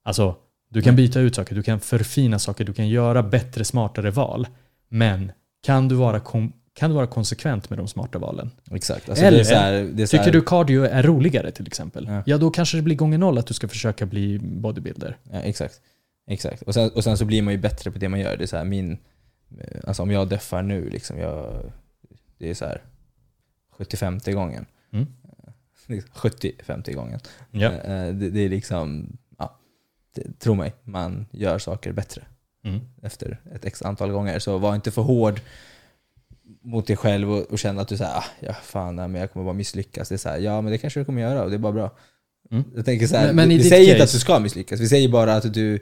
Alltså, du kan byta ut saker, du kan förfina saker, du kan göra bättre, smartare val. Men kan du vara, kan du vara konsekvent med de smarta valen? Exakt. Alltså Eller, här, Tycker du cardio är roligare till exempel? Ja. Ja. då kanske det blir gånger noll att du ska försöka bli bodybuilder. Ja, exakt. exakt. Och, sen, och sen så blir man ju bättre på det man gör. Det är så här, min, alltså om jag deffar nu, liksom, jag, det är så här 70-50 gången. Mm. 70-50 gången. Ja. Eh, Det, det är liksom, ja, det, tro mig, man gör saker bättre Mm. efter ett x antal gånger. Så var inte för hård mot dig själv och, och känna att du säger ah, ja fan, nej, men jag kommer bara misslyckas. Det är så här, ja men det kanske du kommer göra och det är bara bra. Mm. Jag tänker så här, Men- men vi ditt säger inte case- att du ska misslyckas, vi säger bara att du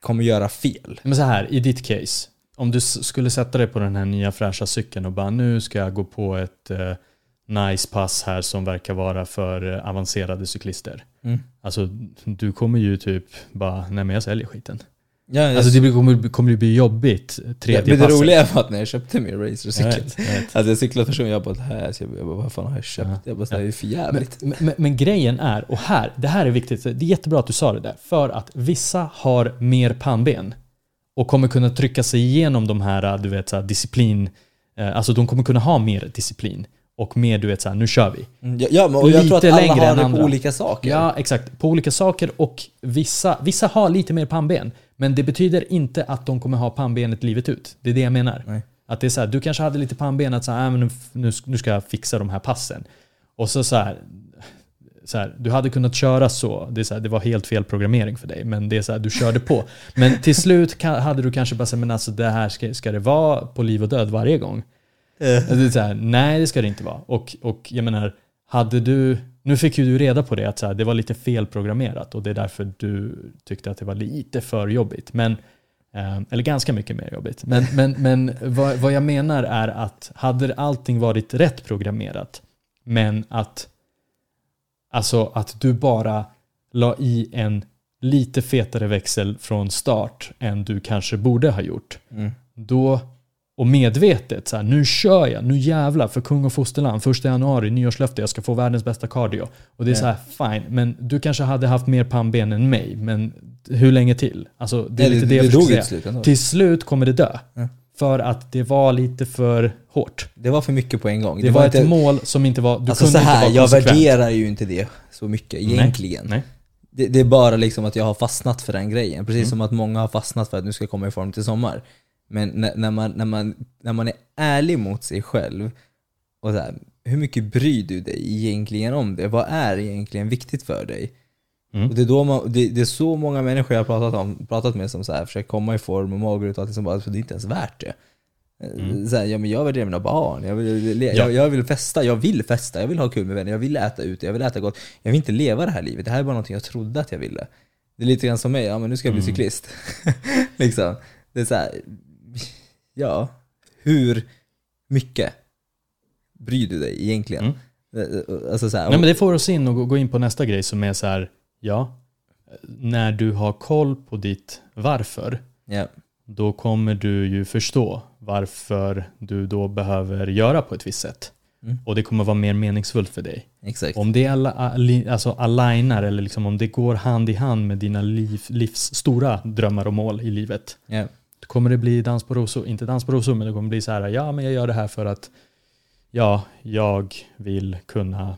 kommer göra fel. Men så här, i ditt case. Om du skulle sätta dig på den här nya fräscha cykeln och bara nu ska jag gå på ett eh, nice pass här som verkar vara för eh, avancerade cyklister. Mm. Alltså du kommer ju typ bara, nej men jag säljer skiten. Ja, Alltså det blir- kommer, kommer det bli jobbigt tredje men det passet. roliga var att när jag köpte min Jag racercykel, jag alltså jag cyklade första gången jag bara det här, så jag bara, vad fan har jag köpt? Ja. Jag bara, det är för Men, jävligt. men, men grejen är, och här, det här är viktigt, det är jättebra att du sa det där, för att vissa har mer pannben och kommer kunna trycka sig igenom de här, du vet, så här, disciplin, eh, alltså de kommer kunna ha mer disciplin och mer, du vet, så här, nu kör vi. Mm, Ja, ja men och jag tror att alla längre har det andra. på olika saker. Ja, exakt. På olika saker och vissa, vissa har lite mer pannben. Men det betyder inte att de kommer ha pannbenet livet ut. Det är det jag menar. Nej. Att det är så här, du kanske hade lite pannben att så här, äh, men nu, nu, nu ska jag fixa de här passen. Och så så här, så här, du hade kunnat köra så. Det, är så här, det var helt fel programmering för dig, men det är så här, du körde på. Men till slut hade du kanske bara sagt, men alltså det här ska, ska det vara på liv och död varje gång? Det är så här, nej det ska det inte vara. Och, och jag menar, hade du, nu fick ju du reda på det att så det var lite felprogrammerat och det är därför du tyckte att det var lite för jobbigt. Men, eh, eller ganska mycket mer jobbigt. Men, men, men vad, vad jag menar är att hade allting varit rätt programmerat, men att, alltså att du bara la i en lite fetare växel från start än du kanske borde ha gjort. Mm. Då, och medvetet, så här, nu kör jag, nu jävlar för kung och fosterland, första januari, nyårslöfte, jag ska få världens bästa cardio. Och det är Ja. så här, fine, men du kanske hade haft mer pannben än mig, men hur länge till? Alltså, det är Nej, lite det, det, jag det försöker säga. slut. Till slut kommer det dö. Ja. För att det var lite för hårt. Det var för mycket på en gång. Det, var, inte, ett mål som inte var, du Alltså kunde så här, inte vara jag värderar ju inte det så mycket egentligen. Nej. Det, det är bara liksom att jag har fastnat för den grejen. Precis Mm. som att många har fastnat för att nu ska jag komma i form till sommar. Men när, när, man, när, man, när man är ärlig mot sig själv och så här, hur mycket bryr du dig egentligen om det? Vad är egentligen viktigt för dig? Mm. Och det, är då man, det, det är så många människor jag har pratat, om, pratat med som så här, försöker komma i form och mager ut och allt som bara, alltså, det är inte ens värt det. Så här, ja, men jag värderar mina barn, jag vill, Mm. Ja. jag, jag vill festa, jag vill festa, jag vill ha kul med vänner, jag vill äta ute, jag vill äta gott. Jag vill inte leva det här livet, det här är bara någonting jag trodde att jag ville. Det är lite grann som mig, ja men nu ska jag bli Mm. cyklist. liksom. Det är så här, ja, hur mycket bryr du dig egentligen? Mm. Alltså så här, Nej men det får oss in och gå in på nästa grej som är så här, ja, när du har koll på ditt varför, ja, då kommer du ju förstå varför du då behöver göra på ett visst sätt. Mm. Och det kommer vara mer meningsfullt för dig. exakt. Om det alla, alltså alignar eller liksom om det går hand i hand med dina liv, livs stora drömmar och mål i livet. Ja. Då kommer det bli dans på rosor, inte dans på rosor, men det kommer bli så här, ja men jag gör det här för att ja, jag vill kunna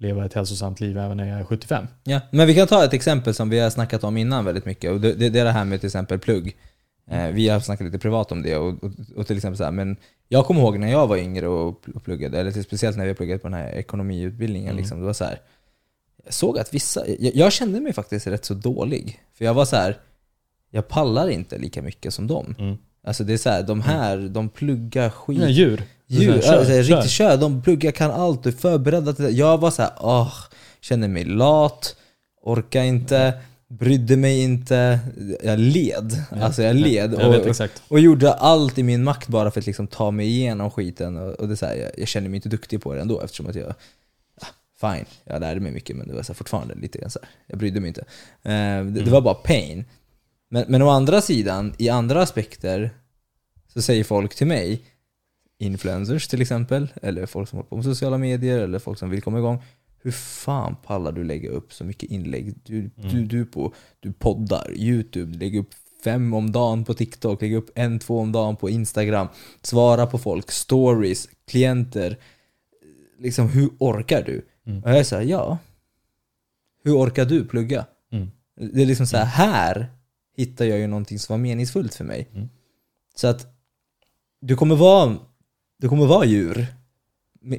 leva ett hälsosamt liv även när jag är 75. Ja, men vi kan ta ett exempel som vi har snackat om innan väldigt mycket. Och det, det, det är det här med till exempel plugg. Eh, vi har snackat lite privat om det. Och, och, och till exempel så här, men jag kommer ihåg när jag var yngre och och pluggade, eller speciellt när vi pluggade på den här ekonomiutbildningen. Mm. Liksom, det var så här, jag såg att vissa, jag, jag kände mig faktiskt rätt så dålig. För jag var så här, jag pallar inte lika mycket som dem. Mm. Alltså det är så här, de här, de pluggar skit. Ja, djur. Djur, Kör, alltså, kör. riktigt kör. De pluggar, kan allt, är förberedda till det. Jag var så här, åh, kände mig lat, orkar inte, brydde mig inte. Jag led. Ja, Alltså jag led. Jag vet och, exakt. och gjorde allt i min makt bara för att liksom ta mig igenom skiten. Och, och det så här, jag, jag känner mig inte duktig på det ändå eftersom att jag ja, Fine, jag lärde mig mycket men det var så fortfarande lite grann så här. jag brydde mig inte. Eh, det, det var bara pain. Men, men å andra sidan, i andra aspekter, så säger folk till mig, influencers till exempel, eller folk som håller på med sociala medier, eller folk som vill komma igång. Hur fan pallar du lägga upp så mycket inlägg? Du, du, du, på, du poddar, YouTube, lägger upp fem om dagen på TikTok, lägger upp en, två om dagen på Instagram, svara på folk, stories, klienter. Liksom hur orkar du? Mm. Och jag är såhär, ja. Hur orkar du plugga? Mm. Det är liksom så här, här hittar jag ju någonting som var meningsfullt för mig. Mm. Så att du kommer vara, du kommer vara djur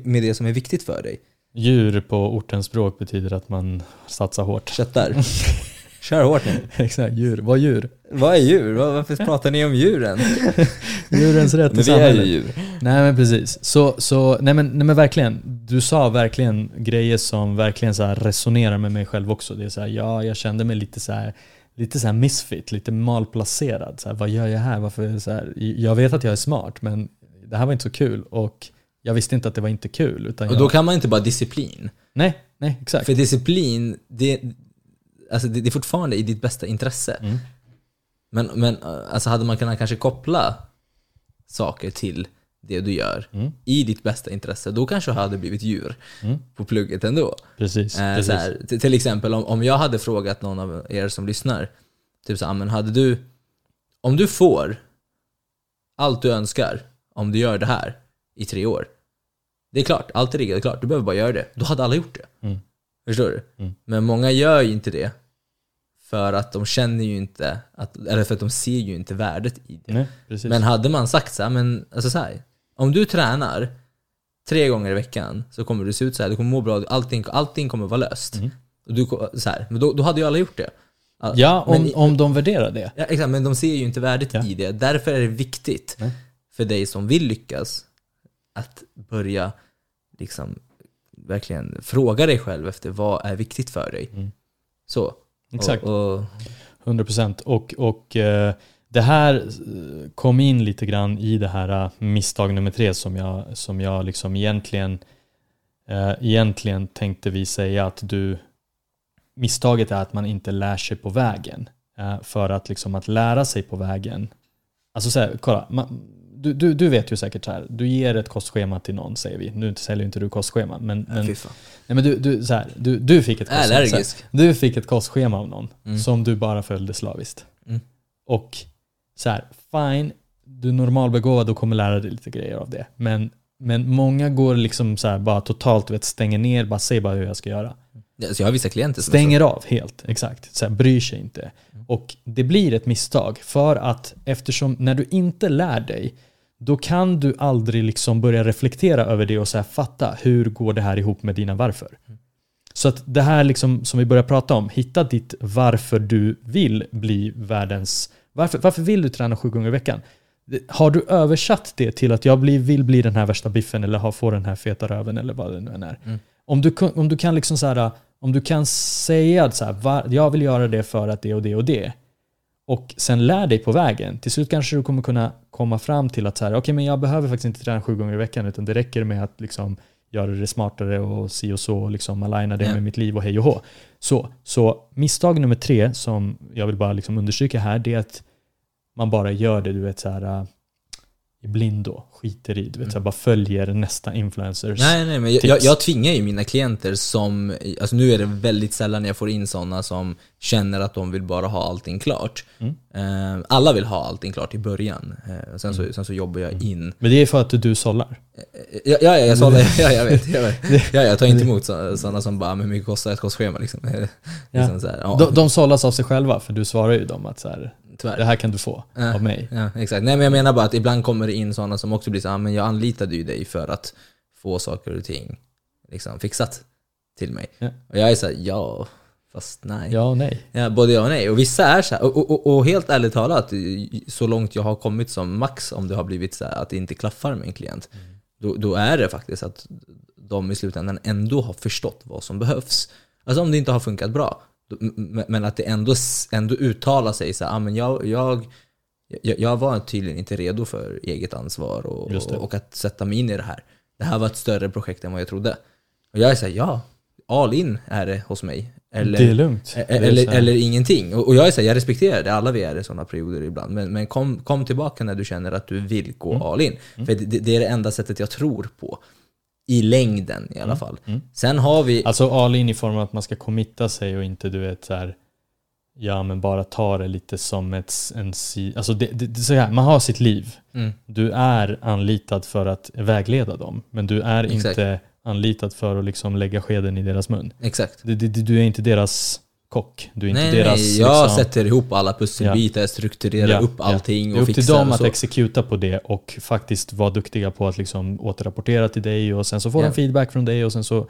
med, det som är viktigt för dig. Djur på ortens språk betyder att man satsar hårt. Köttar. Kör hårt nu. Exakt, djur. Vad djur? Vad är djur? Varför pratar ni om djuren? Djurens rätt i Men vi är samhället. ju djur. Nej men precis. Så, så nej, men, nej men verkligen. Du sa verkligen grejer som verkligen så resonerar med mig själv också. Det är så här, ja, jag kände mig lite så här, lite så här misfit, lite malplacerad. Så här, vad gör jag här? Varför så här? Jag vet att jag är smart, men det här var inte så kul. Och jag visste inte att det var inte kul. Utan Och jag, då kan man inte bara disciplin. Nej, nej, exakt. För disciplin, det, alltså det, det är fortfarande i ditt bästa intresse. Mm. Men, men alltså hade man kunnat kanske koppla saker till det du gör Mm. i ditt bästa intresse, då kanske du hade blivit djur Mm. på plugget ändå. Precis. Eh, precis. här, till, exempel om, om jag hade frågat någon av er som lyssnar, typ så här, men hade du, om du får allt du önskar om du gör det här i tre år, det är klart, allt är riggat klart, du behöver bara göra det. Då hade alla gjort det. Mm. Förstår du? Mm. Men många gör ju inte det för att de känner ju inte, att, eller för att de ser ju inte värdet i det. Nej. Men hade man sagt så här, men alltså så här, om du tränar tre gånger i veckan så kommer du se ut så här. du kommer må bra, allting, allting kommer vara löst. Mm. Och du, så här, men då, då hade ju alla gjort det. Ja, om, men om de värderar det. Ja, exakt, men de ser ju inte värdet Ja. i det. Därför är det viktigt Nej. För dig som vill lyckas att börja liksom verkligen fråga dig själv efter vad är viktigt för dig. Mm. Så. Exakt. Och, och, 100% och, och eh, det här eh, kom in lite grann i det här eh, misstag nummer tre som jag, som jag liksom egentligen, eh, egentligen tänkte vi säga att du misstaget är att man inte lär sig på vägen. Eh, för att liksom att lära sig på vägen, alltså så här, kolla, man, du, du, du vet ju säkert så här, du ger ett kostschema till någon säger vi, nu säljer inte du kostschema men, men, nej, men du, du, så här, du, du fick ett kostschema. allergisk. du fick ett kostschema av någon Mm. som du bara följde slaviskt. Mm. Och så här, fine, du är normalbegåvad och kommer lära dig lite grejer av det. Men, men många går liksom så här bara totalt, vet, stänger ner, bara säger bara hur jag ska göra. Ja, så jag har vissa klienter som Stänger av helt, exakt. Så här, bryr sig inte. Och det blir ett misstag för att eftersom när du inte lär dig då kan du aldrig liksom börja reflektera över det och så fatta hur går det här ihop med dina varför. Så att det här liksom som vi börjar prata om, hitta ditt varför du vill bli världens... Varför, varför vill du träna sju gånger i veckan? Har du översatt det till att jag blir, vill bli den här värsta biffen eller ha, få den här feta röven eller vad det nu än är. Mm. Om, du, om du kan liksom så här, om du kan säga att så här, var, jag vill göra det för att det och det och det och sen lär dig på vägen. Till slut kanske du kommer kunna komma fram till att så här, okej men jag behöver faktiskt inte träna sju gånger i veckan utan det räcker med att liksom göra det smartare och si och så och liksom aligna det med mitt liv och hej och hå. Så, så misstag nummer tre som jag vill bara liksom understryka här det är att man bara gör det du vet så här äh, i blindo, skiter i, du vet så här, bara följer nästa influencers. Nej, nej, men jag, jag, jag tvingar ju mina klienter som, alltså nu är det väldigt sällan jag får in sådana som känner att de vill bara ha allting klart. Mm. Eh, alla vill ha allting klart i början, eh, sen, så, sen så jobbar jag in. Men det är för att du sållar. Ja, ja, ja jag, det, ja, jag vet. Jag, vet. Ja, jag tar inte emot sådana som bara, men hur mycket kostar ett kostschema liksom? Eh, liksom så här, ja, De, de sållas av sig själva för du svarar ju dem att så här, tyvärr. det här kan du få Ja. av mig. Ja, exakt. Nej men jag menar bara att ibland kommer det in sådana som också blir så ah, men jag anlitade ju dig för att få saker och ting liksom fixat till mig. Ja. Och jag är såhär, ja, fast nej. Ja och nej. Ja, både ja och nej. Och vissa är så här, och, och, och, och helt ärligt talat, så långt jag har kommit som max, om det har blivit så att det inte klaffar med en klient, då, då är det faktiskt att de i slutändan ändå har förstått vad som behövs. Alltså om det inte har funkat bra, men att det ändå, ändå uttalar sig så här, ah, men jag, jag, jag, var tydligen inte redo för eget ansvar och, och att sätta mig in i det här. Det här var ett större projekt än vad jag trodde. Och jag är såhär, ja, all in är det hos mig. Eller, det är lugnt. E- är Eller, här- eller ingenting. Och och jag är så här, jag respekterar det, alla vi är i sådana perioder ibland. Men, men kom, kom tillbaka när du känner att du vill gå Mm. all in. För det, det är det enda sättet jag tror på. I längden i alla fall. Mm. Sen har vi... Alltså all in i form av att man ska committa sig och inte du vet så här, ja men bara ta det lite som ett, en si, alltså det, det, det så här, man har sitt liv. Mm, Du är anlitad för att vägleda dem, men du är Exakt. inte anlitad för att liksom lägga skeden i deras mun. exakt. Du, du, du är inte deras kock. Du är inte Nej, deras... nej, jag liksom, sätter ihop alla pusselbitar, strukturerar Ja, upp ja. allting Det är och upp till fixar dem och att exekuta på det och faktiskt vara duktiga på att liksom återrapportera till dig och sen så får Ja. de feedback från dig och sen så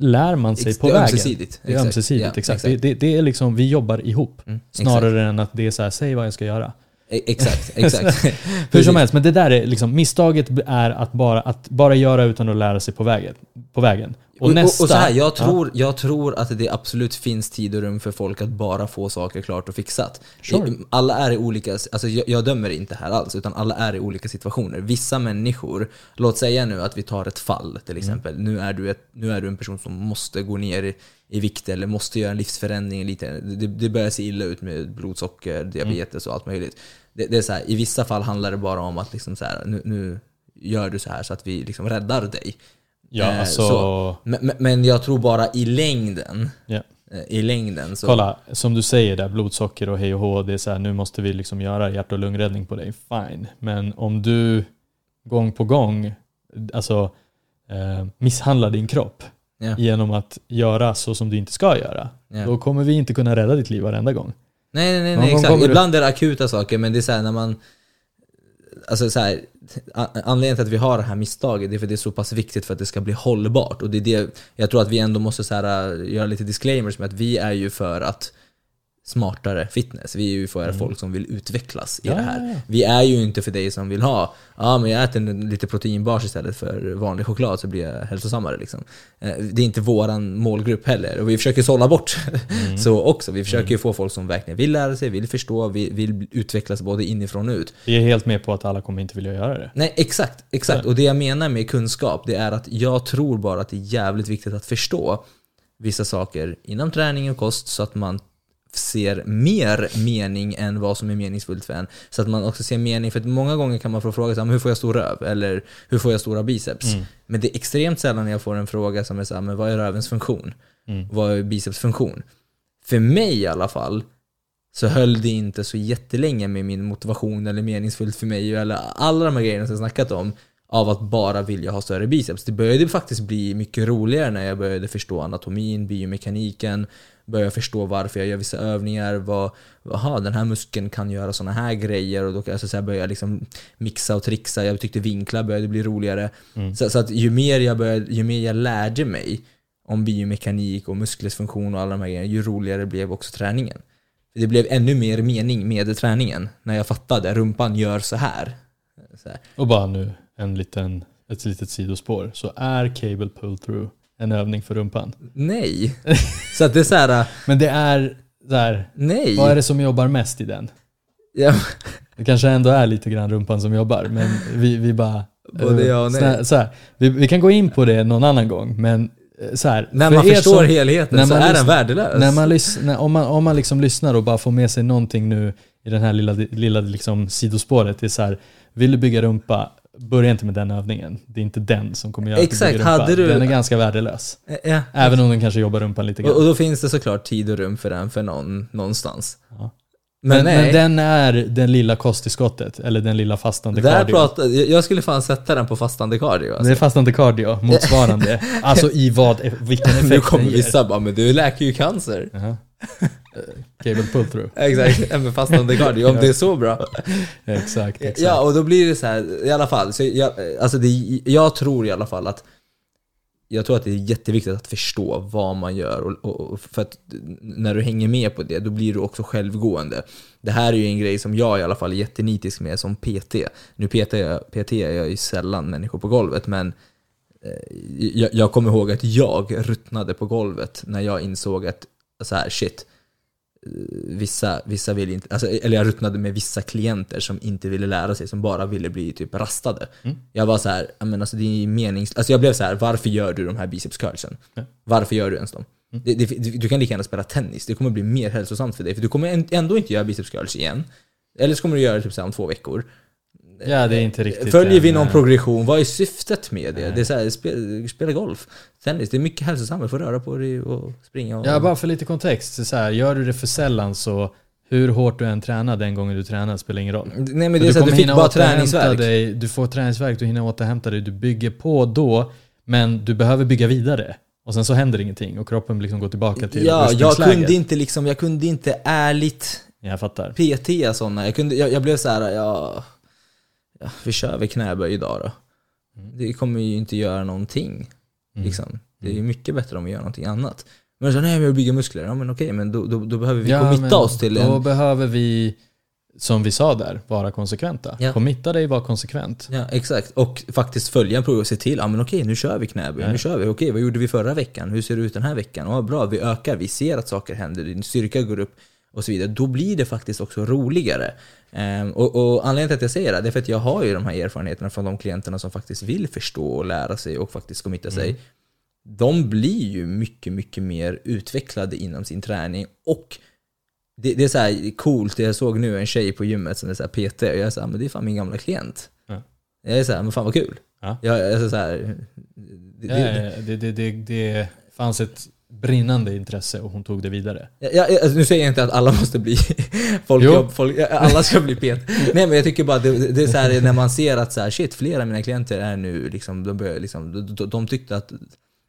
lär man sig Ex- på det vägen. ömsesidigt. Det är Exakt. ömsesidigt, Ja, exakt. Det, det, det är liksom, vi jobbar ihop. Mm, Snarare än att det är så här, säg vad jag ska göra. Exakt, E- exakt. exakt. Hur som helst, men det där är liksom, misstaget är att bara, att bara göra utan att lära sig på vägen. På vägen. Och, Och, nästa... och, så här, jag, Ja. tror, jag tror att det absolut finns tid och rum för folk att bara få saker klart och fixat. Sure. Alla är i olika, alltså jag, jag dömer inte här alls, utan alla är i olika situationer. Vissa människor, låt säga nu att vi tar ett fall till exempel. Nu, är du ett, nu är du en person som måste gå ner i, i vikt eller måste göra en livsförändring lite. Det, det börjar se illa ut med blodsocker, diabetes och allt möjligt. Det, det är så här, I vissa fall handlar det bara om att liksom så här, nu, nu gör du så här så att vi liksom räddar dig. Ja, Eh, alltså... så. Men, men- jag tror bara i längden, eh, i längden så... Kolla, som du säger där, blodsocker och hej och hå, det är så här, nu måste vi liksom göra hjärt och lungräddning på dig. Fine. Men om du gång på gång alltså, eh, misshandlar din kropp Ja. genom att göra så som du inte ska göra, Ja. då kommer vi inte kunna rädda ditt liv varenda gång. Nej, nej, nej, nej exakt. kommer du- Ibland är det akuta saker, men det är så här när man alltså så här, anledningen till att vi har det här misstaget det är för att det är så pass viktigt för att det ska bli hållbart. Och det är det, jag tror att vi ändå måste så här, göra lite disclaimers med att vi är ju för att smartare fitness. Vi är ju för folk som vill utvecklas i Ja, det ja, här. ja. Vi är ju inte för dig som vill ha, ja men jag äter lite proteinbars istället för vanlig choklad så blir jag hälsosammare liksom. Eh, Det är inte våran målgrupp heller. Och vi försöker sålla bort Mm. så också. Vi försöker ju få folk som verkligen vill lära sig, vill förstå, vill, vill utvecklas både inifrån och ut. Vi är helt med på att alla kommer inte vilja göra det. Nej, exakt. exakt. Och det jag menar med kunskap, det är att jag tror bara att det är jävligt viktigt att förstå vissa saker inom träning och kost så att man ser mer mening än vad som är meningsfullt för en. Så att man också ser mening, för att många gånger kan man få fråga så här, "Men hur får jag stor röv? Eller hur får jag stora biceps? Mm. Men det är extremt sällan jag får en fråga som är så här, men vad är rövens funktion? Mm. Vad är biceps funktion? För mig i alla fall, så höll det inte så jättelänge med min motivation eller meningsfullt för mig eller alla de här grejerna som jag snackat om av att bara vilja ha större biceps. Det började faktiskt bli mycket roligare när jag började förstå anatomin, biomekaniken, började förstå varför jag gör vissa övningar, vad, aha, den här muskeln kan göra såna här grejer och då jag så att säga börja liksom mixa och trixa. Jag tyckte vinklar började bli roligare. Mm. Så, så att ju mer, jag började, ju mer jag lärde mig om biomekanik och musklers funktion och alla de här grejerna, ju roligare blev också träningen. Det blev ännu mer mening med träningen när jag fattade rumpan gör så här. Så här. Och bara nu en liten, ett litet sidospår. Så är cable pull through en övning för rumpan. Nej. Så att det är så här, Men det är där, nej. vad är det som jobbar mest i den? Ja, Det kanske ändå är lite grann rumpan som jobbar, men vi, vi bara... Både ja och nej. så här, så här, vi, vi kan gå in på det någon annan gång, men eh, så här, när för man er förstår som- helheten när så man är den värdelös. När man lyssnar, om, man, om man liksom lyssnar och bara får med sig någonting nu i den här lilla, lilla liksom sidospåret, det är så här, vill du bygga rumpa, börja inte med den övningen. Det är inte den som kommer göra att Exakt, du bygger rumpa. hade du- Den är ganska värdelös. ja. Även om den kanske jobbar rumpan lite och, och grann. då finns det såklart tid och rum för den för någon, någonstans. Ja. Men, Men, men den är den lilla kosttillskottet, eller den lilla fastande där cardio. pratar, jag skulle fan sätta den på fastande cardio. Alltså. Det är fastande cardio, motsvarande. alltså i vad, vilken effekt Nu kommer vissa bara, men du läker ju cancer. Jaha. Eh, Cable pull through. Exakt, men fastande cardio, om det är så bra. Exakt, exakt. Ja, och då blir det så här, i alla fall. Så jag, alltså det, jag tror i alla fall att jag tror att det är jätteviktigt att förstå vad man gör och, och, för att när du hänger med på det, då blir du också självgående. Det här är ju en grej som jag i alla fall är jättenitisk med som PT. Nu PT, jag, PT är jag ju sällan människor på golvet, men eh, jag, jag kommer ihåg att jag ruttnade på golvet när jag insåg att så här, shit, vissa, vissa vill inte, alltså, eller jag ruttnade med vissa klienter som inte ville lära sig, som bara ville bli typ rastade. Mm. Jag var så här, "Ja, men alltså det är menings... Alltså jag blev så här, varför gör du de här biceps curlsen? Ja. Varför gör du ens dem? Mm. Det, det, du kan lika gärna spela tennis, det kommer bli mer hälsosamt för dig, för du kommer ändå inte göra biceps curls igen. Eller så kommer du göra det typ så om två veckor. Ja, det är inte riktigt Följer vi någon eh, progression? Vad är syftet med det? Nej. Det är så här, spela, spela golf, tennis, det är mycket hälsosammare, få röra på dig och springa. Och, Ja, bara för lite kontext. Så så här, gör du det för sällan så hur hårt du än tränar den gången du tränar spelar ingen roll. Nej men För det är så du kommer fick bara träningsvärk. Dig, du får träningsverk, du hinner återhämta dig, du bygger på då, men du behöver bygga vidare. Och sen så händer ingenting och kroppen liksom går tillbaka till Ja, jag kunde inte liksom, jag kunde inte ärligt Jag fattar. PT sådana. Jag, kunde, jag, jag blev så här, ja, ja, vi kör väl knäböj idag då. Mm. Det kommer ju inte göra någonting. Mm. Liksom. Det är ju mycket bättre om vi gör någonting annat. Men så nej, jag vill bygga muskler. Ja men okej, men då, då, då behöver vi Ja, committa oss till Då en... behöver vi, som vi sa där, vara konsekventa. Ja. Committa dig, var konsekvent. Ja, exakt. Och faktiskt följa en prov och se till, ja men okej, nu kör vi knäböj, nu kör vi. Okej, vad gjorde vi förra veckan? Hur ser det ut den här veckan? Ja, bra, vi ökar, vi ser att saker händer, din styrka går upp och så vidare. Då blir det faktiskt också roligare. Ehm, och, och anledningen till att jag säger det, det är för att jag har ju de här erfarenheterna från de klienterna som faktiskt vill förstå och lära sig och faktiskt committa sig. De blir ju mycket, mycket mer utvecklade inom sin träning och det, det är så här coolt, jag såg nu en tjej på gymmet som är så PT och jag är så här, men det är fan min gamla klient. Ja. Jag är så här, men fan vad kul. Ja. Jag, så här, det fanns ett brinnande intresse och hon tog det vidare. jag, alltså, nu säger jag inte att alla måste bli folk, Jo. jobb, folk alla ska bli PT. Nej men jag tycker bara det, det är så här när man ser att så här, shit, flera av mina klienter är nu liksom, de, börjar, liksom, de, de, de tyckte att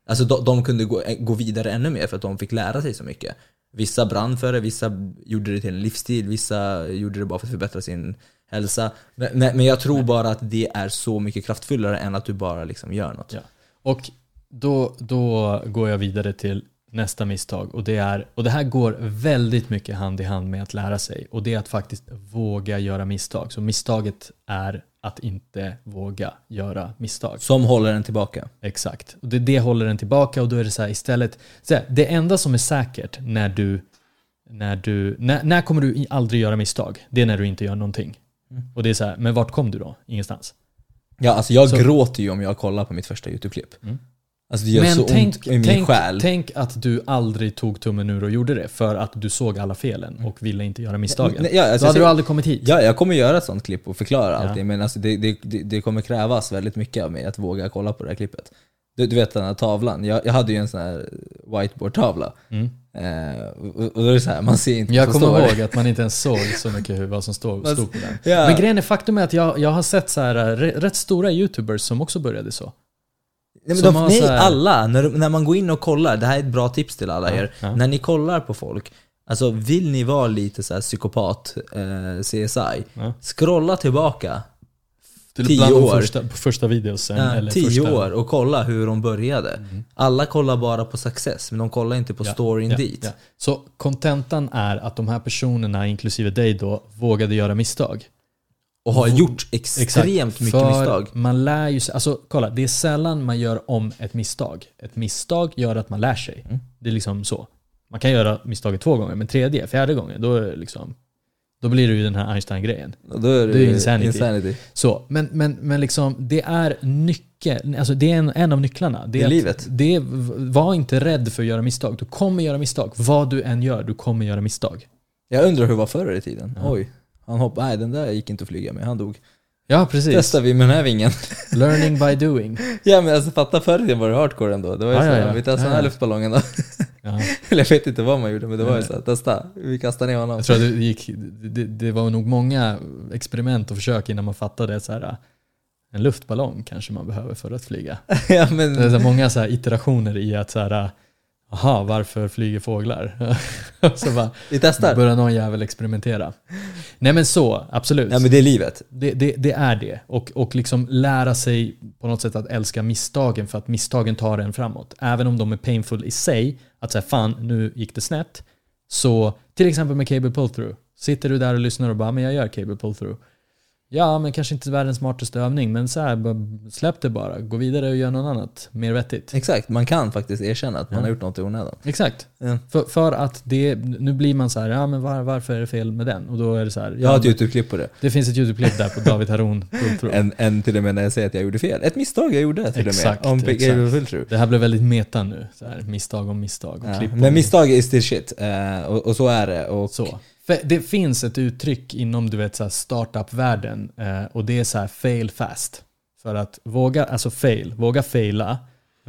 Alltså de, de kunde gå, gå vidare ännu mer för att de fick lära sig så mycket. Vissa brann för det, vissa gjorde det till en livsstil, vissa gjorde det bara för att förbättra sin hälsa. Men, men jag tror bara att det är så mycket kraftfullare än att du bara liksom gör något. Ja. Och då, då går jag vidare till nästa misstag och det, är, och det här går väldigt mycket hand i hand med att lära sig och det är att faktiskt våga göra misstag. Så misstaget är att inte våga göra misstag. Som håller en tillbaka. Exakt. Och det, det håller en tillbaka och då är det så här istället, så här, det enda som är säkert när du, när du, när, när kommer du aldrig göra misstag? Det är när du inte gör någonting. Mm. Och det är så här, men vart kom du då? Ingenstans. Ja, alltså jag Så- gråter ju om jag kollar på mitt första YouTube-klipp. Mm. Alltså det gör Men så tänk, ont i min tänk, själ. tänk att du aldrig tog tummen ur och gjorde det för att du såg alla felen och ville inte göra misstagen. Nej, ja, alltså då hade jag du aldrig kommit hit. Ja, jag kommer göra ett sånt klipp och förklara Ja. allting, men alltså det, det, det, kommer krävas väldigt mycket av mig att våga kolla på det här klippet. Du, du vet den här tavlan, jag, jag hade ju en sån här whiteboard-tavla. Mm. Eh, och, och då är det så här, man ser inte Jag kommer ihåg att man inte ens såg så mycket hur, vad som stod, stod på den. Ja. Men grejen är, faktum är att jag, jag har sett så här, eh, rätt stora YouTubers som också började så. Nej, men de, nej här- alla. När, när man går in och kollar, det här är ett bra tips till alla Ja, er. ja. När ni kollar på folk, alltså vill ni vara lite så här psykopat, eh, CSI, Ja. scrolla tillbaka Till Tio bland år. Första, på första videosen. ja, eller tio första, år och kolla hur de började. Mm. Alla kollar bara på success, men de kollar inte på Ja, storyn ja, dit. ja. Så kontentan är att de här personerna, inklusive dig då, vågade göra misstag. Och har gjort extremt mycket För misstag. man lär ju sig, alltså kolla, det är sällan man gör om ett misstag. Ett misstag gör att man lär sig. Mm. Det är liksom så. Man kan göra misstaget två gånger, men tredje, fjärde gången, då är det liksom då blir det ju den här Einstein-grejen. Och då är det, Det är insanity. insanity. Så, men, men, men liksom, det är nyckeln, alltså det är en, en av nycklarna. Det är att- livet. Det är, var inte rädd för att göra misstag. Du kommer göra misstag. Vad du än gör, du kommer göra misstag. Jag undrar hur det var förr i tiden. Ja. Oj, han hoppade. Nej, den där gick inte att flyga med. Han dog. Ja, precis. Testar vi med den här vingen. Learning by doing. ja men alltså fatta förr i tiden var det hardcore ändå. Det var ju Ja, så, ja, ja. vi testade Ja, den här luftballongen då. Eller jag vet inte vad man gjorde men det var ju så testa. Vi kastar ner honom. Jag tror att det, gick, det, det var nog många experiment och försök innan man fattade att så här, en luftballong kanske man behöver för att flyga. ja, Det är men, så många så här iterationer i att så här, aha, varför flyger fåglar? så bara, vi testar. börjar någon jävel experimentera. Nej men så, absolut. Ja men det är livet. Det, det, det är det. Och, och liksom lära sig på något sätt att älska misstagen för att misstagen tar en framåt. Även om de är painful i sig, att säga fan nu gick det snett. Så till exempel med cable pull-through. Sitter du där och lyssnar och bara men jag gör cable pull-through. Ja, men kanske inte världens smartaste övning, men så här, släpp det bara. Gå vidare och gör något annat, mer vettigt. Exakt, man kan faktiskt erkänna att man Ja. har gjort något i onödan. Exakt. Ja. För, för att det, nu blir man så här, ja men var, varför är det fel med den? Och då är det så här, Jag har ja, ett YouTube-klipp på det. det finns ett YouTube-klipp där på David Haron pull-through. En, en till och med när jag säger att jag gjorde fel. Ett misstag jag gjorde till Exakt, och med. Om exakt. Det här blev väldigt meta nu. Så här, misstag om misstag och Ja. klipp Men misstag is still shit. Eh, och, och så är det. Och, Så. För det finns ett uttryck inom du vet, så startup-världen eh, och det är så här fail fast. För att våga, alltså fail, våga faila,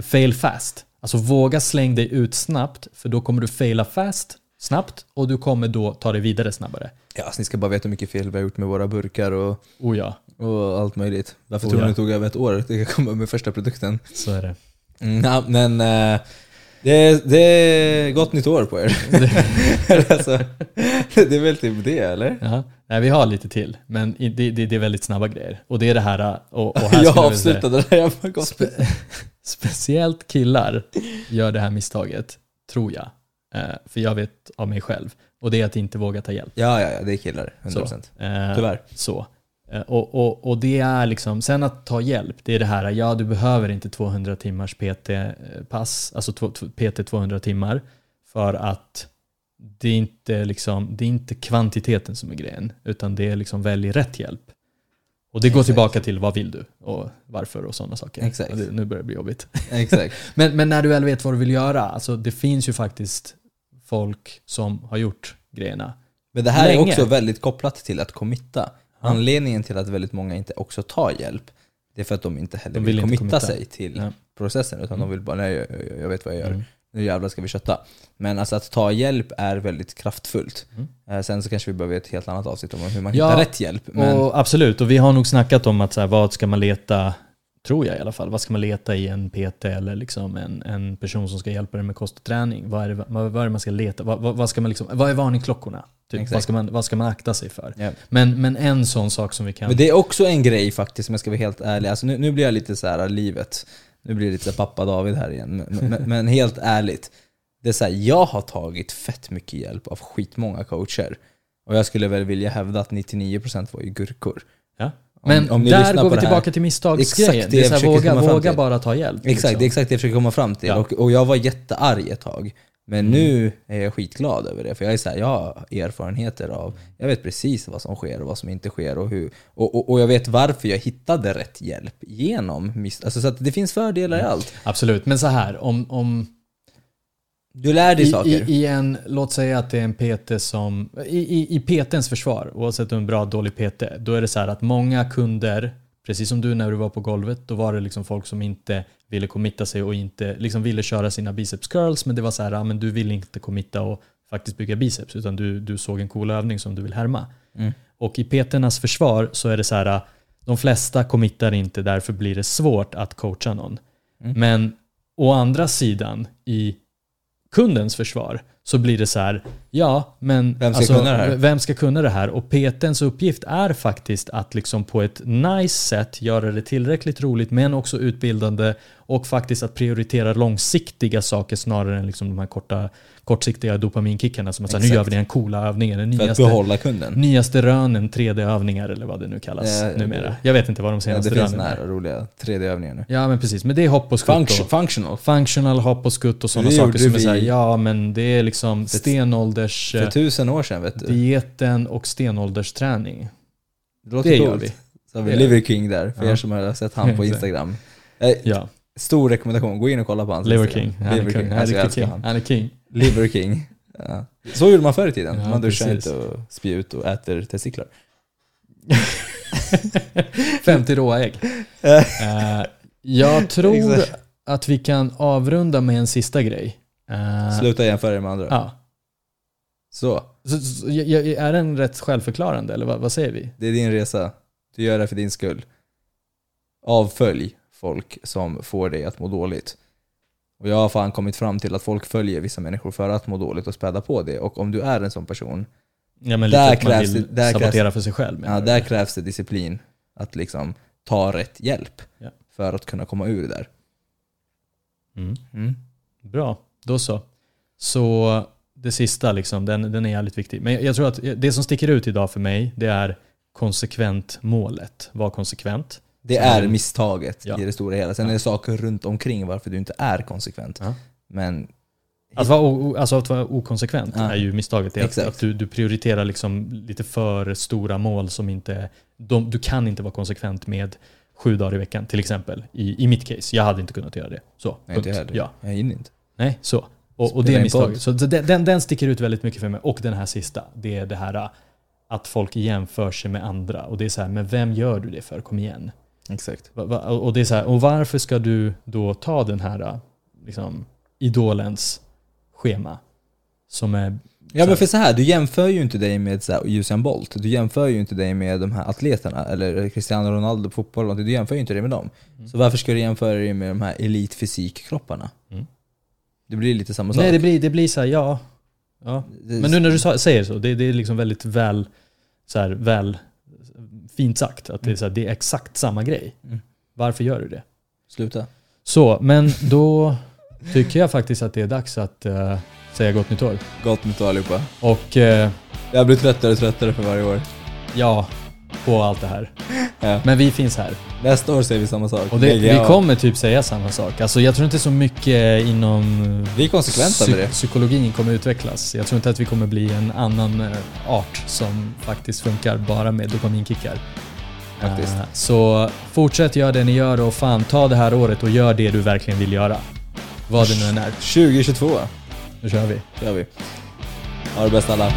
fail fast. Alltså våga släng dig ut snabbt för då kommer du faila fast snabbt och du kommer då ta dig vidare snabbare. Ja, så ni ska bara veta hur mycket fel vi har gjort med våra burkar och, Oh ja, och allt möjligt. Varför Oh tror ni ja. det tog över ett år att komma med första produkten? så är det. Mm, ja, men eh, det, är, det är gott nytt år på er. alltså, det är väl typ det, eller? Ja. Nej, vi har lite till, men det, det, det är väldigt snabba grejer. Och det är det här, och, och här jag avslutade det där jävla gott. Spe speciellt killar gör det här misstaget, tror jag. Eh, för jag vet av mig själv. Och det är att inte våga ta hjälp. Ja, ja, ja, det är killar. 100%. Så, eh, Tyvärr. Så. Eh, och, och, och det är liksom, sen att ta hjälp, det är det här, ja du behöver inte 200 timmars PT-pass, alltså två- två- PT 200 timmar, för att det är inte liksom, det är inte kvantiteten som är grejen, utan det är liksom välj rätt hjälp. Och det går Exakt. tillbaka till vad vill du och varför och sådana saker. Exakt. Och det, nu börjar det bli jobbigt. Exakt. Men, men när du väl vet vad du vill göra, alltså det finns ju faktiskt folk som har gjort grejerna. Men det här Länge. är också väldigt kopplat till att committa. Anledningen till att väldigt många inte också tar hjälp, det är för att de inte heller De vill, vill committa, committa. sig till Ja. processen, utan Mm. de vill bara nej, jag, jag- jag vet vad jag gör. Mm. Nu jävlar ska vi kötta. Men alltså att ta hjälp är väldigt kraftfullt. Mm. Eh, sen så kanske vi behöver ett helt annat avsnitt om hur man Ja, hittar rätt hjälp. Men Och absolut, och vi har nog snackat om att så här, vad ska man leta Tror jag i alla fall. Vad ska man leta i en PT eller liksom en, en person som ska hjälpa dig med kost och träning? Vad är det, vad, vad är det man ska leta? Vad, vad, vad, ska man liksom, vad är varningsklockorna? Typ, Exakt. vad, ska man, vad ska man akta sig för? Ja. Men, men en sån sak som vi kan... Men det är också en grej faktiskt, om jag ska vara helt ärlig. Alltså nu, nu blir jag lite så här livet. Nu blir det lite så här pappa David här igen. Men, men, men helt ärligt. Det är så här, jag har tagit fett mycket hjälp av skitmånga coacher. Och jag skulle väl vilja hävda att 99% var ju gurkor. ja. Om- Men om ni där går vi tillbaka till misstagsgrejen. det Det är jag så här, försöker våga, våga bara ta hjälp. Exakt, liksom. det är exakt det jag försöker komma fram till. Ja. Och, och jag var jättearg ett tag. Men nu är jag skitglad över det, för jag är så här, jag har erfarenheter av, jag vet precis vad som sker och vad som inte sker och hur. Och, och, och jag vet varför jag hittade rätt hjälp genom mis- alltså så att det finns fördelar i allt. Absolut, men så här, om, om Du lär dig i, saker. i, i en, låt säga att det är en PT som, i, i, i PTns försvar, oavsett om en bra eller dålig PT, då är det så här att många kunder, precis som du när du var på golvet, då var det liksom folk som inte ville committa sig och inte liksom ville köra sina biceps curls, men det var så här, ja, men du vill inte committa och faktiskt bygga biceps, utan du, du såg en cool övning som du vill härma. Mm. Och i PTernas försvar så är det så här, de flesta committar inte, därför blir det svårt att coacha någon. Mm. Men å andra sidan, i kundens försvar, så blir det så här, ja, men alltså, Vem ska kunna det här? vem ska kunna det här? Och PTns uppgift är faktiskt att liksom på ett nice sätt göra det tillräckligt roligt, men också utbildande och faktiskt att prioritera långsiktiga saker snarare än liksom de här korta, kortsiktiga dopaminkickarna som att säga, nu gör vi den coola övningen, den För att nyaste, behålla kunden. nyaste rönen, 3D-övningar eller vad det nu kallas Eh, numera. Jag vet inte vad de Ja, senaste det finns rönen är. här roliga 3D-övningar nu. Ja men precis, men det är hopp och skutt Function, och functional. functional hopp och skutt och sådana Det saker som är såhär, vi- ja men det är liksom stenålders För eh, tusen år sedan vet du. dieten och stenåldersträning. Det låter Det gör vi. Så har vi Liver King där, för Ja. er som har sett han på. Instagram. Eh, Ja, Stor rekommendation, gå in och kolla på hans Liver Instagram. King. Han Liver. King. Han är Alltså, king. han. Är king. Liver King. Ja. Så gjorde man förr i tiden. Ja, man duschar precis. inte och spyr ut och äter testiklar. 50 råa ägg. Eh, jag tror att vi kan avrunda med en sista grej. Eh, Sluta jämföra er med andra. Ja. Så, Så, så, är den rätt självförklarande eller vad, vad säger vi? det är din resa. Du gör det för din skull. Avfölj folk som får dig att må dåligt. Och jag har fan kommit fram till att folk följer vissa människor för att må dåligt och späda på det. Och om du är en sån person, Ja, men Där krävs det- där sabotera för sig själv. ja, där krävs det disciplin. Att liksom ta rätt hjälp Ja. för att kunna komma ur det där. Mm. Mm. Bra, då så. Så det sista, liksom, den, den är jävligt viktig. Men jag, jag tror att det som sticker ut idag för mig, det är konsekvent målet. Var konsekvent. Det är misstaget Ja. i det stora hela. Sen Ja. är det saker runt omkring varför du inte är konsekvent. Ja. Men Att vara, alltså att vara okonsekvent är ju misstaget. Att, att du, du prioriterar liksom lite för stora mål som inte... De, du kan inte vara konsekvent med sju dagar i veckan till exempel. I, I mitt case. Jag hade inte kunnat göra det. Så, Nej, inte heller. Ja. jag hinner inte. Nej, så. Och, och det misstaget. Så den, den, den sticker ut väldigt mycket för mig. Och den här sista, det är det här äh, att folk jämför sig med andra. Och det är så här, men vem gör du det för? Kom igen. Exakt. Va- va- Och det är så här, och varför ska du då ta den här äh, liksom, idolens schema? Som är... Ja men för så här, du jämför ju inte dig med så här, Usain Bolt, du jämför ju inte dig med de här atleterna, eller Cristiano Ronaldo på fotboll, du jämför ju inte dig med dem. Mm. Så varför ska du jämföra dig med de här elitfysikkropparna? Mm. Det blir lite samma sak. Nej, det blir, det blir så här, ja. ja. Men nu när du säger så, det, det är liksom väldigt väl, så här, väl fint sagt. Att det är, så här, det är exakt samma grej. Mm. Varför gör du det? Sluta. Så, men då tycker jag faktiskt att det är dags att eh, säga gott nytt år. Gott nytt år allihopa. Och eh, Jag blir tröttare och tröttare för varje år. ja, på allt det här. Ja. Men vi finns här. Nästa år säger vi samma sak. Och det, vi kommer typ säga samma sak. Alltså jag tror inte så mycket inom Vi är konsekventa med det. psykologin kommer utvecklas. Jag tror inte att vi kommer bli en annan eh, art som faktiskt funkar bara med dopaminkickar. Faktiskt. Eh, Så fortsätt göra det ni gör och fan ta det här året och gör det du verkligen vill göra. Vad det nu än är. 2022 Nu kör vi. kör vi. Ha det bäst alla.